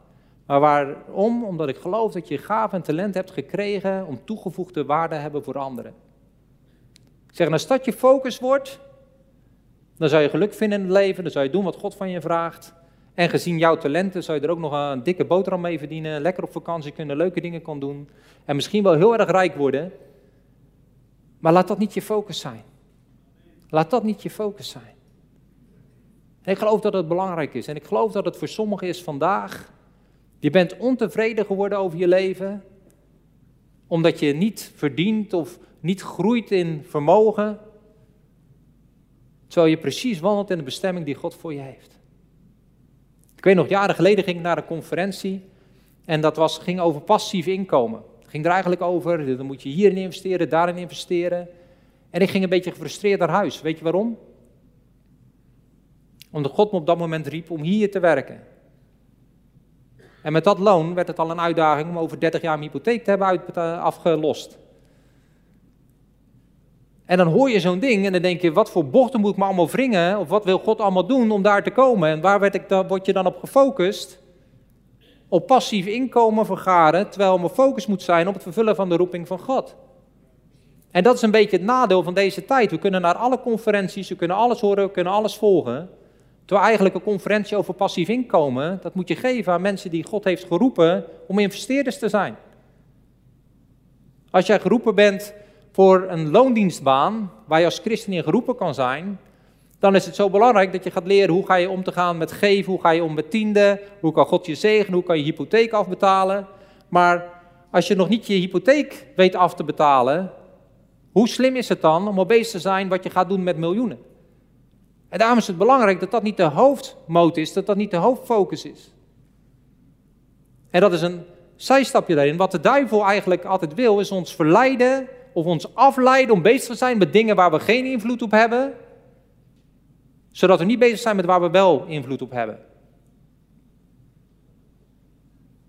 Maar waarom? Omdat ik geloof dat je gaaf en talent hebt gekregen om toegevoegde waarde te hebben voor anderen. Ik zeg, als dat je focus wordt, dan zou je geluk vinden in het leven, dan zou je doen wat God van je vraagt. En gezien jouw talenten zou je er ook nog een dikke boterham mee verdienen, lekker op vakantie kunnen, leuke dingen kan doen. En misschien wel heel erg rijk worden. Maar laat dat niet je focus zijn. Laat dat niet je focus zijn. ik geloof dat het belangrijk is. En ik geloof dat het voor sommigen is vandaag. Je bent ontevreden geworden over je leven. Omdat je niet verdient of niet groeit in vermogen. Terwijl je precies wandelt in de bestemming die God voor je heeft. Ik weet nog, jaren geleden ging ik naar een conferentie. En dat was, ging over passief inkomen. Ging er eigenlijk over, dan moet je hierin investeren, daarin investeren. En ik ging een beetje gefrustreerd naar huis. Weet je waarom? Omdat God me op dat moment riep om hier te werken. En met dat loon werd het al een uitdaging om over 30 jaar mijn hypotheek te hebben afgelost. En dan hoor je zo'n ding en dan denk je, wat voor bochten moet ik me allemaal wringen? Of wat wil God allemaal doen om daar te komen? En waar werd ik, word je dan op gefocust? Op passief inkomen vergaren, terwijl mijn focus moet zijn op het vervullen van de roeping van God. En dat is een beetje het nadeel van deze tijd. We kunnen naar alle conferenties, we kunnen alles horen, we kunnen alles volgen. Terwijl eigenlijk een conferentie over passief inkomen, dat moet je geven aan mensen die God heeft geroepen om investeerders te zijn. Als jij geroepen bent voor een loondienstbaan, waar je als christen in geroepen kan zijn, dan is het zo belangrijk dat je gaat leren hoe ga je om te gaan met geven, hoe ga je om met tienden, hoe kan God je zegenen, hoe kan je hypotheek afbetalen. Maar als je nog niet je hypotheek weet af te betalen, hoe slim is het dan om bezig te zijn wat je gaat doen met miljoenen? En daarom is het belangrijk dat dat niet de hoofdmoot is, dat dat niet de hoofdfocus is. En dat is een zijstapje daarin. Wat de duivel eigenlijk altijd wil, is ons verleiden of ons afleiden om bezig te zijn met dingen waar we geen invloed op hebben, zodat we niet bezig zijn met waar we wel invloed op hebben.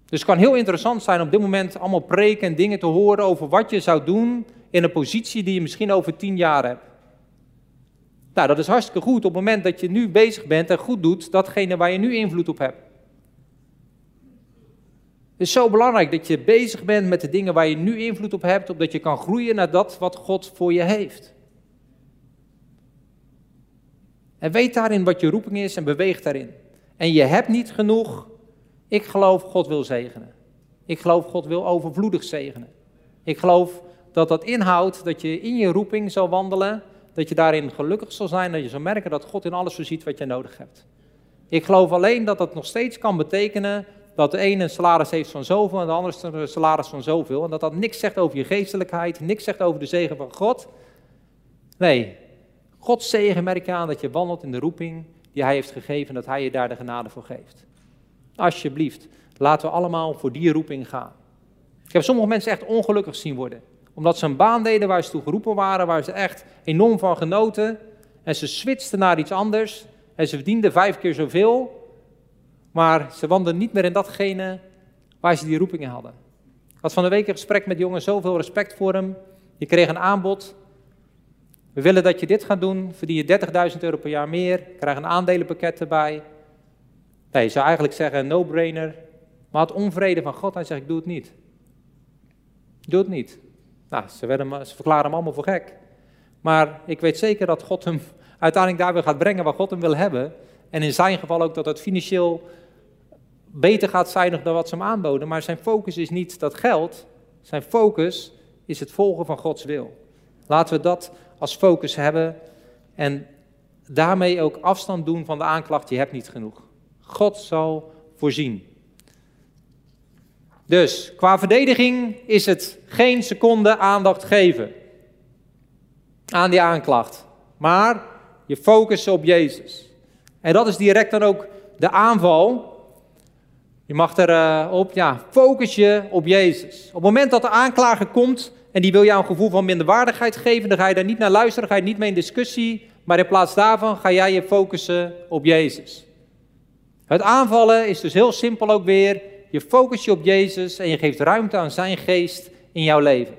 Dus het kan heel interessant zijn op dit moment allemaal preken en dingen te horen over wat je zou doen in een positie die je misschien over tien jaar hebt. Nou, dat is hartstikke goed op het moment dat je nu bezig bent en goed doet datgene waar je nu invloed op hebt. Het is zo belangrijk dat je bezig bent met de dingen waar je nu invloed op hebt, opdat je kan groeien naar dat wat God voor je heeft. En weet daarin wat je roeping is en beweeg daarin. En je hebt niet genoeg. Ik geloof God wil zegenen. Ik geloof God wil overvloedig zegenen. Ik geloof dat dat inhoudt dat je in je roeping zal wandelen, dat je daarin gelukkig zal zijn, dat je zal merken dat God in alles voorziet wat je nodig hebt. Ik geloof alleen dat dat nog steeds kan betekenen dat de ene een salaris heeft van zoveel en de andere een salaris van zoveel. En dat dat niks zegt over je geestelijkheid, niks zegt over de zegen van God. Nee, Gods zegen merk je aan dat je wandelt in de roeping die Hij heeft gegeven, dat Hij je daar de genade voor geeft. Alsjeblieft, laten we allemaal voor die roeping gaan. Ik heb sommige mensen echt ongelukkig zien worden, omdat ze een baan deden waar ze toe geroepen waren, waar ze echt enorm van genoten. En ze switchten naar iets anders en ze verdienden vijf keer zoveel, maar ze wandelden niet meer in datgene waar ze die roepingen hadden. Ik had van de week een gesprek met jongen, zoveel respect voor hem. Je kreeg een aanbod. We willen dat je dit gaat doen, verdien je 30.000 euro per jaar meer, krijg een aandelenpakket erbij. Nee, je zou eigenlijk zeggen no-brainer. Maar het onvrede van God, hij zegt ik doe het niet. Doe het niet. Ze, werden, ze verklaren hem allemaal voor gek. Maar ik weet zeker dat God hem uiteindelijk daar weer gaat brengen waar God hem wil hebben. En in zijn geval ook dat het financieel beter gaat zijn dan wat ze hem aanboden. Maar zijn focus is niet dat geld. Zijn focus is het volgen van Gods wil. Laten we dat als focus hebben en daarmee ook afstand doen van de aanklacht, je hebt niet genoeg. God zal voorzien. Dus qua verdediging is het geen seconde aandacht geven aan die aanklacht, maar je focussen op Jezus. En dat is direct dan ook de aanval je mag erop, uh, ja, focus je op Jezus. Op het moment dat de aanklager komt en die wil jou een gevoel van minderwaardigheid geven, dan ga je daar niet naar luisteren, ga je niet mee in discussie, maar in plaats daarvan ga jij je focussen op Jezus. Het aanvallen is dus heel simpel ook weer, je focus je op Jezus en je geeft ruimte aan zijn geest in jouw leven.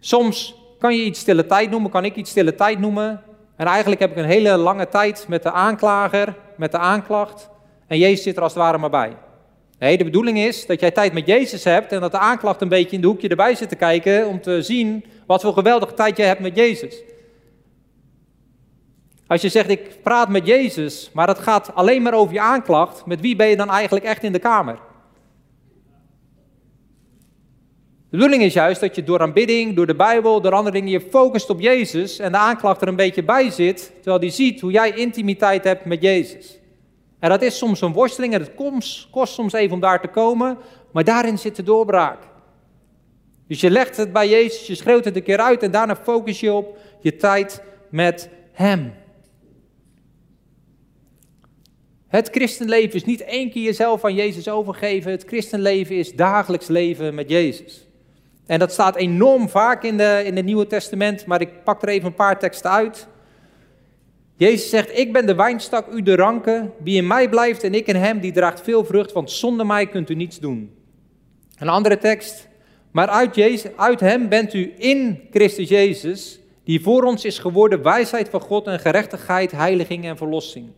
Soms kan je iets stille tijd noemen, kan ik iets stille tijd noemen. En eigenlijk heb ik een hele lange tijd met de aanklager met de aanklacht en Jezus zit er als het ware maar bij. Nee, de bedoeling is dat jij tijd met Jezus hebt en dat de aanklacht een beetje in de hoekje erbij zit te kijken om te zien wat voor geweldige tijd jij hebt met Jezus. Als je zegt, ik praat met Jezus, maar het gaat alleen maar over je aanklacht, met wie ben je dan eigenlijk echt in de kamer? De bedoeling is juist dat je door aanbidding, door de Bijbel, door andere dingen, je focust op Jezus en de aanklacht er een beetje bij zit, terwijl die ziet hoe jij intimiteit hebt met Jezus. En dat is soms een worsteling en het kost, soms even om daar te komen, maar daarin zit de doorbraak. Dus je legt het bij Jezus, je schreeuwt het een keer uit en daarna focus je op je tijd met Hem. Het christenleven is niet één keer jezelf aan Jezus overgeven. Het christenleven is dagelijks leven met Jezus. En dat staat enorm vaak in, de, in het Nieuwe Testament, maar ik pak er even een paar teksten uit. Jezus zegt, ik ben de wijnstak, u de ranken. Wie in mij blijft en ik in hem, die draagt veel vrucht, want zonder mij kunt u niets doen. Een andere tekst. Maar uit, Jezus, uit hem bent u in Christus Jezus, die voor ons is geworden wijsheid van God en gerechtigheid, heiliging en verlossing.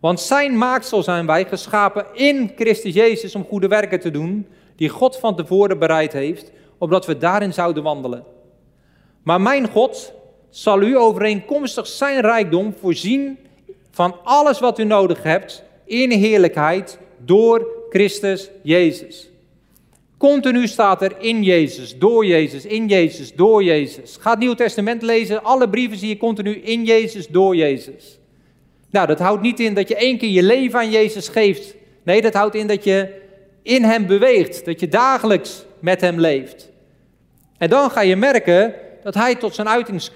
Want zijn maaksel zijn wij geschapen in Christus Jezus om goede werken te doen, die God van tevoren bereid heeft, opdat we daarin zouden wandelen. Maar mijn God zal u overeenkomstig zijn rijkdom voorzien van alles wat u nodig hebt in heerlijkheid door Christus Jezus. Continu staat er in Jezus, door Jezus, in Jezus, door Jezus. Ga het Nieuw Testament lezen, alle brieven zie je continu in Jezus, door Jezus. Nou, dat houdt niet in dat je één keer je leven aan Jezus geeft. Nee, dat houdt in dat je in Hem beweegt, dat je dagelijks met Hem leeft. En dan ga je merken dat hij tot zijn uiting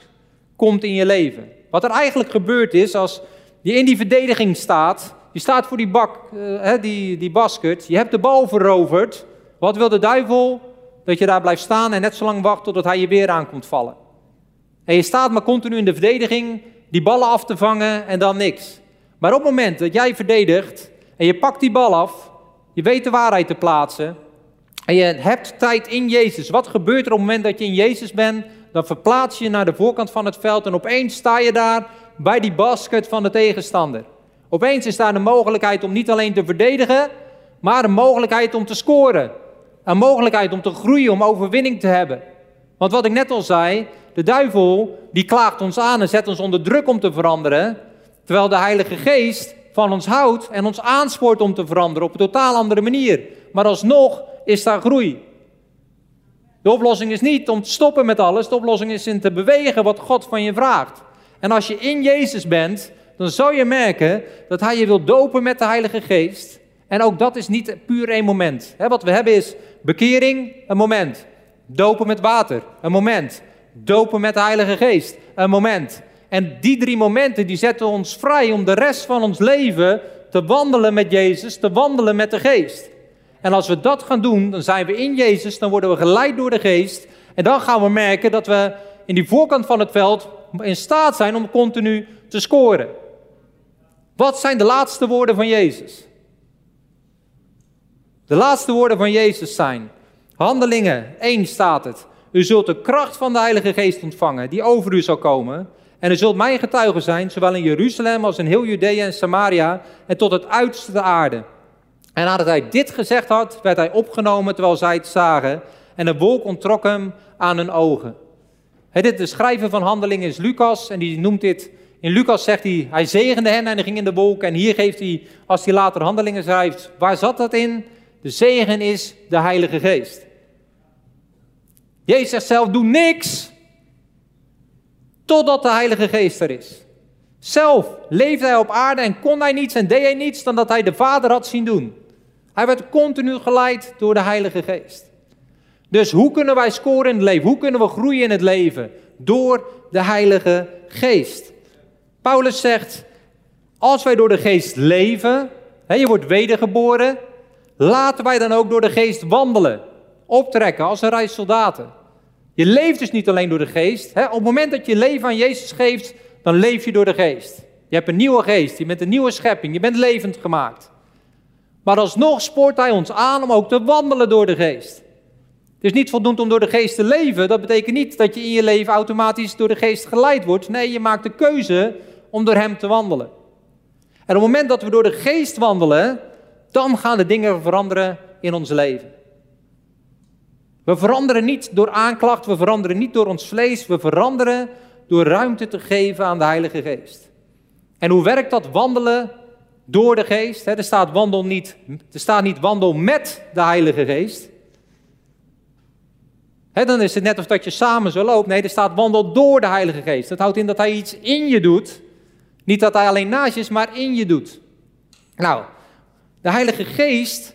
komt in je leven. Wat er eigenlijk gebeurd is als je in die verdediging staat, Je staat voor die bak, uh, die, die basket. Je hebt de bal veroverd. Wat wil de duivel? Dat je daar blijft staan en net zo lang wacht totdat hij je weer aan komt vallen. En je staat maar continu in de verdediging die ballen af te vangen en dan niks. Maar op het moment dat jij verdedigt en je pakt die bal af, je weet de waarheid te plaatsen en je hebt tijd in Jezus. Wat gebeurt er op het moment dat je in Jezus bent? Dan verplaats je naar de voorkant van het veld en opeens sta je daar bij die basket van de tegenstander. Opeens is daar de mogelijkheid om niet alleen te verdedigen, maar een mogelijkheid om te scoren. Een mogelijkheid om te groeien, om overwinning te hebben. Want wat ik net al zei, de duivel die klaagt ons aan en zet ons onder druk om te veranderen, terwijl de Heilige Geest van ons houdt en ons aanspoort om te veranderen op een totaal andere manier. Maar alsnog is daar groei. De oplossing is niet om te stoppen met alles, de oplossing is in te bewegen wat God van je vraagt. En als je in Jezus bent, dan zou je merken dat Hij je wil dopen met de Heilige Geest. En ook dat is niet puur één moment. wat we hebben is bekering, een moment. Dopen met water, een moment. Dopen met de Heilige Geest, een moment. En die drie momenten die zetten ons vrij om de rest van ons leven te wandelen met Jezus, te wandelen met de Geest. En als we dat gaan doen, dan zijn we in Jezus, dan worden we geleid door de Geest. En dan gaan we merken dat we in die voorkant van het veld in staat zijn om continu te scoren. Wat zijn de laatste woorden van Jezus? De laatste woorden van Jezus zijn, Handelingen 1 staat het. U zult de kracht van de Heilige Geest ontvangen, die over u zal komen. En u zult mijn getuigen zijn, zowel in Jeruzalem als in heel Judea en Samaria en tot het uiterste de aarde. En nadat hij dit gezegd had, werd hij opgenomen terwijl zij het zagen. En een wolk ontrok hem aan hun ogen. Dit, de schrijver van handelingen is Lucas en die noemt dit... In Lucas zegt hij, hij zegende hen en hij ging in de wolk. En hier geeft hij, als hij later handelingen schrijft, waar zat dat in? De zegen is de Heilige Geest. Jezus zegt zelf, doe niks totdat de Heilige Geest er is. Zelf leefde hij op aarde en kon hij niets en deed hij niets dan dat hij de Vader had zien doen. Hij werd continu geleid door de Heilige Geest. Dus hoe kunnen wij scoren in het leven? Hoe kunnen we groeien in het leven? Door de Heilige Geest. Paulus zegt, als wij door de Geest leven, je wordt wedergeboren, laten wij dan ook door de Geest wandelen, optrekken als een reis soldaten. Je leeft dus niet alleen door de Geest. Hè? Op het moment dat je leven aan Jezus geeft, dan leef je door de Geest. Je hebt een nieuwe geest, je bent een nieuwe schepping, je bent levend gemaakt. Maar alsnog spoort Hij ons aan om ook te wandelen door de Geest. Het is niet voldoende om door de Geest te leven. Dat betekent niet dat je in je leven automatisch door de Geest geleid wordt. Nee, je maakt de keuze om door Hem te wandelen. En op het moment dat we door de Geest wandelen, dan gaan de dingen veranderen in ons leven. We veranderen niet door aanklacht, we veranderen niet door ons vlees, we veranderen door ruimte te geven aan de Heilige Geest. En hoe werkt dat wandelen door de Geest? Er staat, wandel niet, er staat niet wandel met de Heilige Geest. dan is het net of dat je samen zo loopt. Nee, er staat wandel door de Heilige Geest. Dat houdt in dat Hij iets in je doet. Niet dat Hij alleen naast je is, maar in je doet. Nou, de Heilige Geest,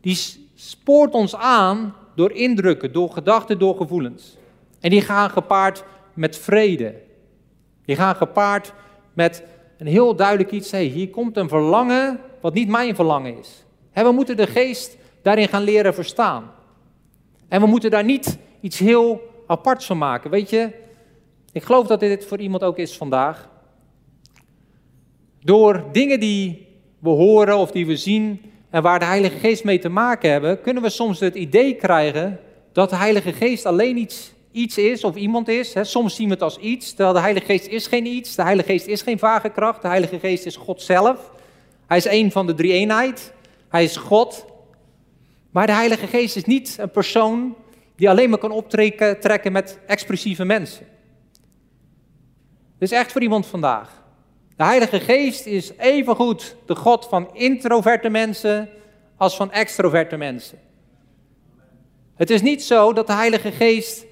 die spoort ons aan door indrukken, door gedachten, door gevoelens. En die gaan gepaard met vrede. Die gaan gepaard met een heel duidelijk iets. Hey, hier komt een verlangen wat niet mijn verlangen is. En we moeten de geest daarin gaan leren verstaan. En we moeten daar niet iets heel aparts van maken. Weet je, ik geloof dat dit voor iemand ook is vandaag. Door dingen die we horen of die we zien en waar de Heilige Geest mee te maken hebben, kunnen we soms het idee krijgen dat de Heilige Geest alleen iets, iets is of iemand is. Soms zien we het als iets, terwijl de Heilige Geest is geen iets. De Heilige Geest is geen vage kracht. De Heilige Geest is God zelf. Hij is een van de drie eenheid. Hij is God. Maar de Heilige Geest is niet een persoon die alleen maar kan optrekken met expressieve mensen. Dit is echt voor iemand vandaag. De Heilige Geest is evengoed de God van introverte mensen als van extroverte mensen. Het is niet zo dat de Heilige Geest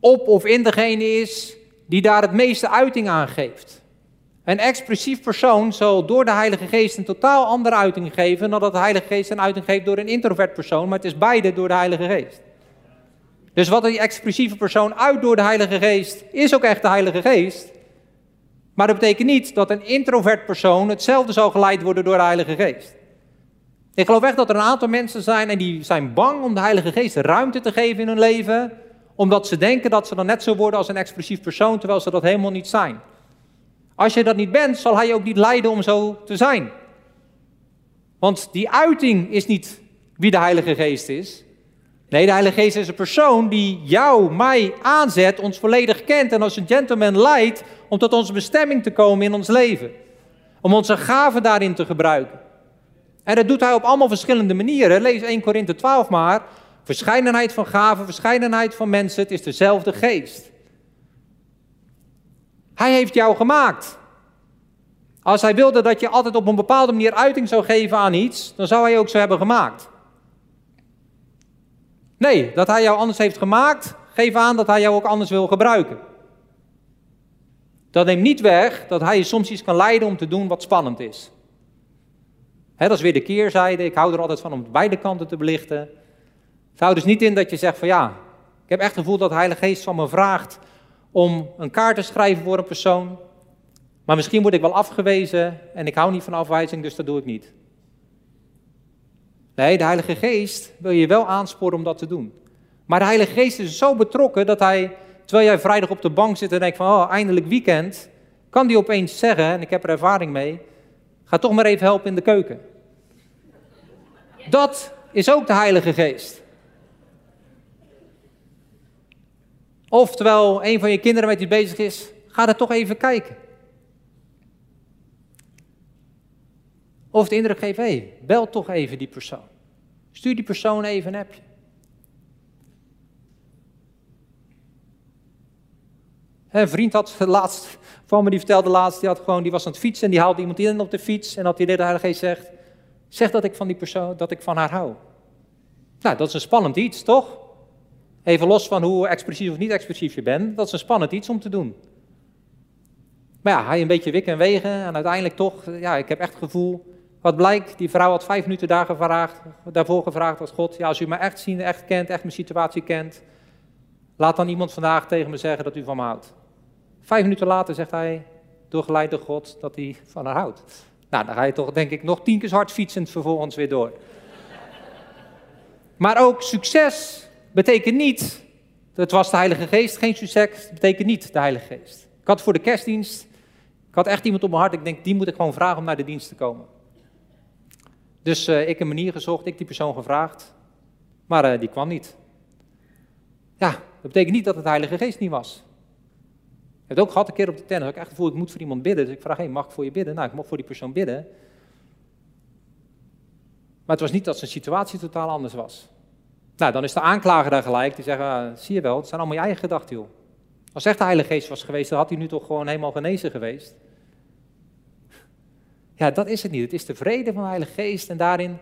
op of in degene is die daar het meeste uiting aan geeft. Een expressief persoon zal door de Heilige Geest een totaal andere uiting geven dan dat de Heilige Geest een uiting geeft door een introvert persoon, maar het is beide door de Heilige Geest. Dus wat die expressieve persoon uit door de Heilige Geest is ook echt de Heilige Geest. Maar dat betekent niet dat een introvert persoon hetzelfde zal geleid worden door de Heilige Geest. Ik geloof echt dat er een aantal mensen zijn en die zijn bang om de Heilige Geest ruimte te geven in hun leven, omdat ze denken dat ze dan net zo worden als een expressief persoon, terwijl ze dat helemaal niet zijn. Als je dat niet bent, zal hij je ook niet leiden om zo te zijn. Want die uiting is niet wie de Heilige Geest is. Nee, de Heilige Geest is een persoon die jou, mij aanzet, ons volledig kent en als een gentleman leidt om tot onze bestemming te komen in ons leven. Om onze gaven daarin te gebruiken. En dat doet hij op allemaal verschillende manieren. Lees 1 Korinthe 12 maar. Verscheidenheid van gaven, verscheidenheid van mensen, het is dezelfde geest. Hij heeft jou gemaakt. Als hij wilde dat je altijd op een bepaalde manier uiting zou geven aan iets, dan zou hij ook zo hebben gemaakt. Nee, dat hij jou anders heeft gemaakt, geef aan dat hij jou ook anders wil gebruiken. Dat neemt niet weg dat hij je soms iets kan leiden om te doen wat spannend is. dat is weer de keerzijde. Ik hou er altijd van om beide kanten te belichten. Het houdt dus niet in dat je zegt van ja, ik heb echt het gevoel dat de Heilige Geest van me vraagt om een kaart te schrijven voor een persoon. Maar misschien word ik wel afgewezen en ik hou niet van afwijzing, dus dat doe ik niet. Nee, de Heilige Geest wil je wel aansporen om dat te doen. Maar de Heilige Geest is zo betrokken dat hij, terwijl jij vrijdag op de bank zit en denkt van, oh, eindelijk weekend, kan die opeens zeggen, en ik heb er ervaring mee, ga toch maar even helpen in de keuken. Dat is ook de Heilige Geest. Of terwijl een van je kinderen met je bezig is, ga er toch even kijken. Of de indruk geven, hé, hey, bel toch even die persoon. Stuur die persoon even een appje. Een vriend had laatst, van me die vertelde laatst, die, had gewoon, die was aan het fietsen en die haalde iemand in op de fiets. En dat hij de Heilige Geest zegt, zeg dat ik van die persoon, dat ik van haar hou. Nou, dat is een spannend iets, toch? Even los van hoe expressief of niet expressief je bent, dat is een spannend iets om te doen. Maar ja, hij een beetje wikken en wegen en uiteindelijk toch, ja, ik heb echt het gevoel, wat blijkt, die vrouw had vijf minuten daar gevraagd, daarvoor gevraagd als God, ja, als u me echt zien, echt kent, echt mijn situatie kent, laat dan iemand vandaag tegen me zeggen dat u van me houdt. Vijf minuten later zegt hij, doorgeleid door God, dat hij van haar houdt. Nou, dan ga je toch denk ik nog tien keer hard fietsend vervolgens weer door. [laughs] Maar ook succes betekent niet, het was de Heilige Geest, geen succes betekent niet de Heilige Geest. Ik had voor de kerstdienst, ik had echt iemand op mijn hart, ik denk, die moet ik gewoon vragen om naar de dienst te komen. Dus uh, ik een manier gezocht, ik die persoon gevraagd, maar uh, die kwam niet. Ja, dat betekent niet dat het Heilige Geest niet was. Ik heb het ook gehad een keer op de tennis, ik echt gevoel, ik moet voor iemand bidden. Dus ik vraag, hey, mag ik voor je bidden? Nou, ik mag voor die persoon bidden. Maar het was niet dat zijn situatie totaal anders was. Nou, dan is de aanklager daar gelijk, die zegt, ah, zie je wel, het zijn allemaal je eigen gedachten, joh. Als echt de Heilige Geest was geweest, dan had hij nu toch gewoon helemaal genezen geweest. Ja, dat is het niet. Het is de vrede van de Heilige Geest en daarin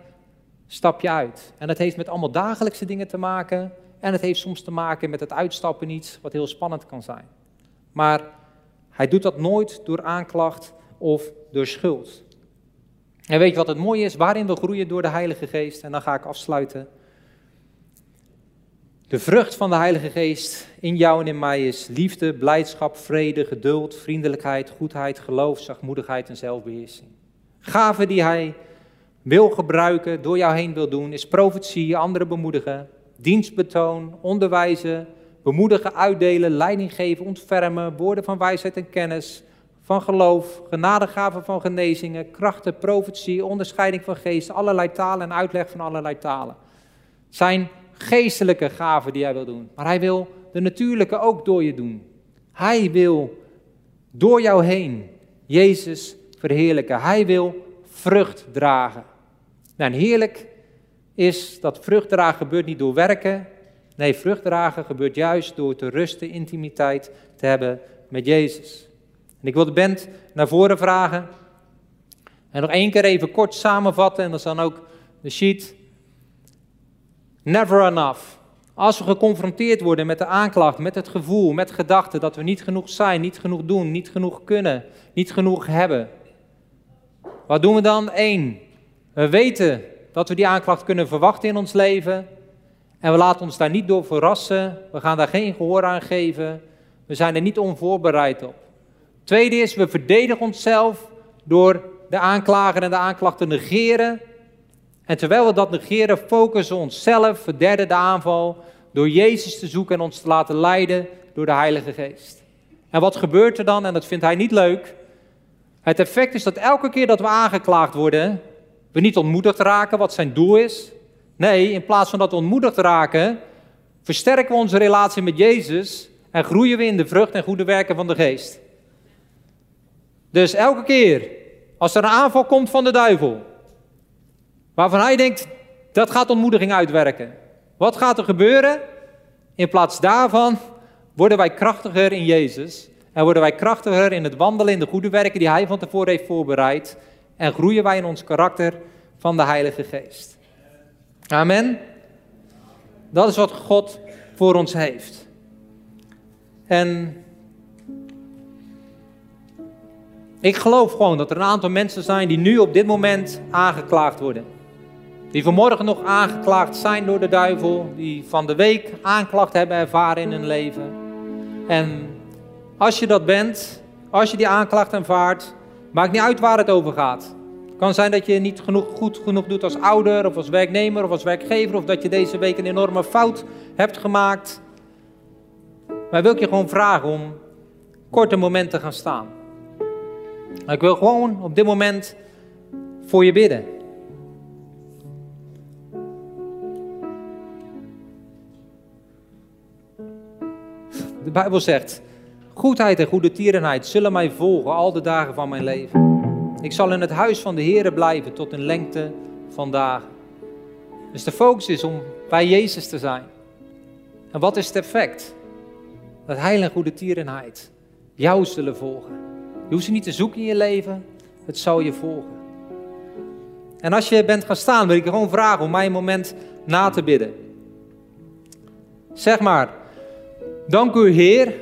stap je uit. En dat heeft met allemaal dagelijkse dingen te maken. En het heeft soms te maken met het uitstappen iets wat heel spannend kan zijn. Maar hij doet dat nooit door aanklacht of door schuld. En weet je wat het mooie is? Waarin we groeien door de Heilige Geest. En dan ga ik afsluiten. De vrucht van de Heilige Geest in jou en in mij is liefde, blijdschap, vrede, geduld, vriendelijkheid, goedheid, geloof, zachtmoedigheid en zelfbeheersing. Gaven die Hij wil gebruiken, door jou heen wil doen, is profetie, anderen bemoedigen, dienstbetoon, onderwijzen, bemoedigen, uitdelen, leiding geven, ontfermen, woorden van wijsheid en kennis, van geloof, genadegaven van genezingen, krachten, profetie, onderscheiding van geest, allerlei talen en uitleg van allerlei talen. Zijn geestelijke gaven die hij wil doen. Maar hij wil de natuurlijke ook door je doen. Hij wil door jou heen Jezus verheerlijken. Hij wil vrucht dragen. Nou, en heerlijk is dat vrucht dragen gebeurt niet door werken. Nee, vrucht dragen gebeurt juist door te rusten, intimiteit te hebben met Jezus. En ik wil de band naar voren vragen. En nog één keer even kort samenvatten. En dat is dan ook de sheet. Never enough. Als we geconfronteerd worden met de aanklacht, met het gevoel, met gedachten dat we niet genoeg zijn, niet genoeg doen, niet genoeg kunnen, niet genoeg hebben. Wat doen we dan? Eén, we weten dat we die aanklacht kunnen verwachten in ons leven. En we laten ons daar niet door verrassen. We gaan daar geen gehoor aan geven. We zijn er niet onvoorbereid op. Tweede is, we verdedigen onszelf door de aanklager en de aanklacht te negeren. En terwijl we dat negeren, focussen we onszelf, derde de aanval, door Jezus te zoeken en ons te laten leiden door de Heilige Geest. En wat gebeurt er dan? En dat vindt hij niet leuk. Het effect is dat elke keer dat we aangeklaagd worden, we niet ontmoedigd raken wat zijn doel is. Nee, in plaats van dat we ontmoedigd raken, versterken we onze relatie met Jezus en groeien we in de vrucht en goede werken van de geest. Dus elke keer als er een aanval komt van de duivel, waarvan hij denkt dat gaat ontmoediging uitwerken, wat gaat er gebeuren? In plaats daarvan worden wij krachtiger in Jezus en worden wij krachtiger in het wandelen in de goede werken die Hij van tevoren heeft voorbereid en groeien wij in ons karakter van de Heilige Geest. Amen. Dat is wat God voor ons heeft. En ik geloof gewoon dat er een aantal mensen zijn die nu op dit moment aangeklaagd worden. Die vanmorgen nog aangeklaagd zijn door de duivel, die van de week aanklacht hebben ervaren in hun leven. En als je dat bent, als je die aanklacht ervaart, maakt niet uit waar het over gaat. Het kan zijn dat je niet genoeg, goed genoeg doet als ouder of als werknemer of als werkgever, of dat je deze week een enorme fout hebt gemaakt. Maar wil ik je gewoon vragen om korte momenten te gaan staan. ik wil gewoon op dit moment voor je bidden. De Bijbel zegt, goedheid en goede tierenheid zullen mij volgen al de dagen van mijn leven. Ik zal in het huis van de Heer blijven tot in lengte van dagen. Dus de focus is om bij Jezus te zijn. En wat is het effect? Dat heil en goede tierenheid jou zullen volgen. Je hoeft ze niet te zoeken in je leven, het zal je volgen. En als je bent gaan staan, wil ik je gewoon vragen om mij een moment na te bidden. Zeg maar, Dank u, Heer.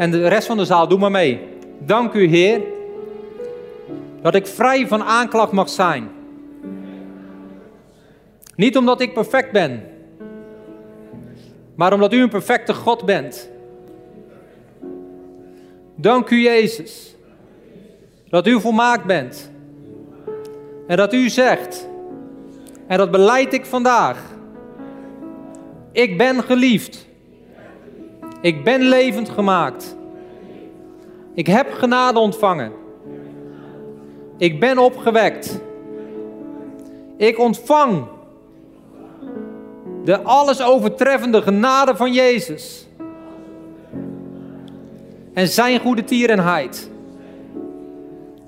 En de rest van de zaal, doe maar mee. Dank u, Heer, dat ik vrij van aanklacht mag zijn. Niet omdat ik perfect ben, maar omdat u een perfecte God bent. Dank u, Jezus, dat u volmaakt bent. En dat u zegt, en dat beleid ik vandaag ik ben geliefd. Ik ben levend gemaakt. Ik heb genade ontvangen. Ik ben opgewekt. Ik ontvang de alles overtreffende genade van Jezus. En zijn goede tierenheid.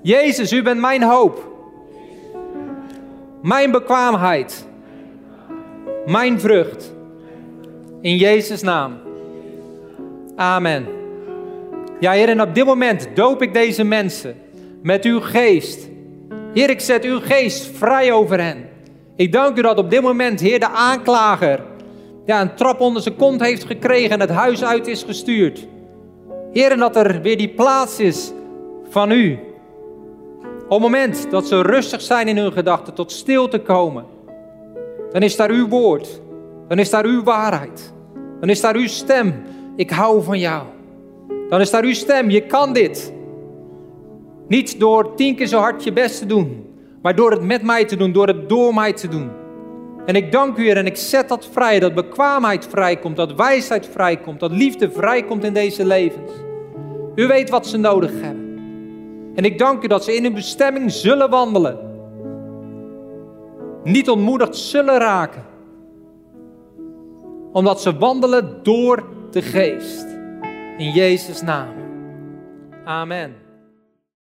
Jezus, u bent mijn hoop. Mijn bekwaamheid. Mijn vrucht. In Jezus' naam. Amen. Ja, Heer, en op dit moment doop ik deze mensen met uw geest. Heer, ik zet uw geest vrij over hen. Ik dank u dat op dit moment, Heer, de aanklager ja, een trap onder zijn kont heeft gekregen en het huis uit is gestuurd. Heer, en dat er weer die plaats is van u. Op het moment dat ze rustig zijn in hun gedachten, tot stil te komen, dan is daar uw woord, dan is daar uw waarheid. Dan is daar uw stem. Ik hou van jou. Dan is daar uw stem. Je kan dit. Niet door tien keer zo hard je best te doen. Maar door het met mij te doen. Door het door mij te doen. En ik dank u, Heer, en ik zet dat vrij. Dat bekwaamheid vrijkomt. Dat wijsheid vrijkomt. Dat liefde vrijkomt in deze levens. U weet wat ze nodig hebben. En ik dank u dat ze in hun bestemming zullen wandelen. Niet ontmoedigd zullen raken omdat ze wandelen door de geest. In Jezus' naam. Amen.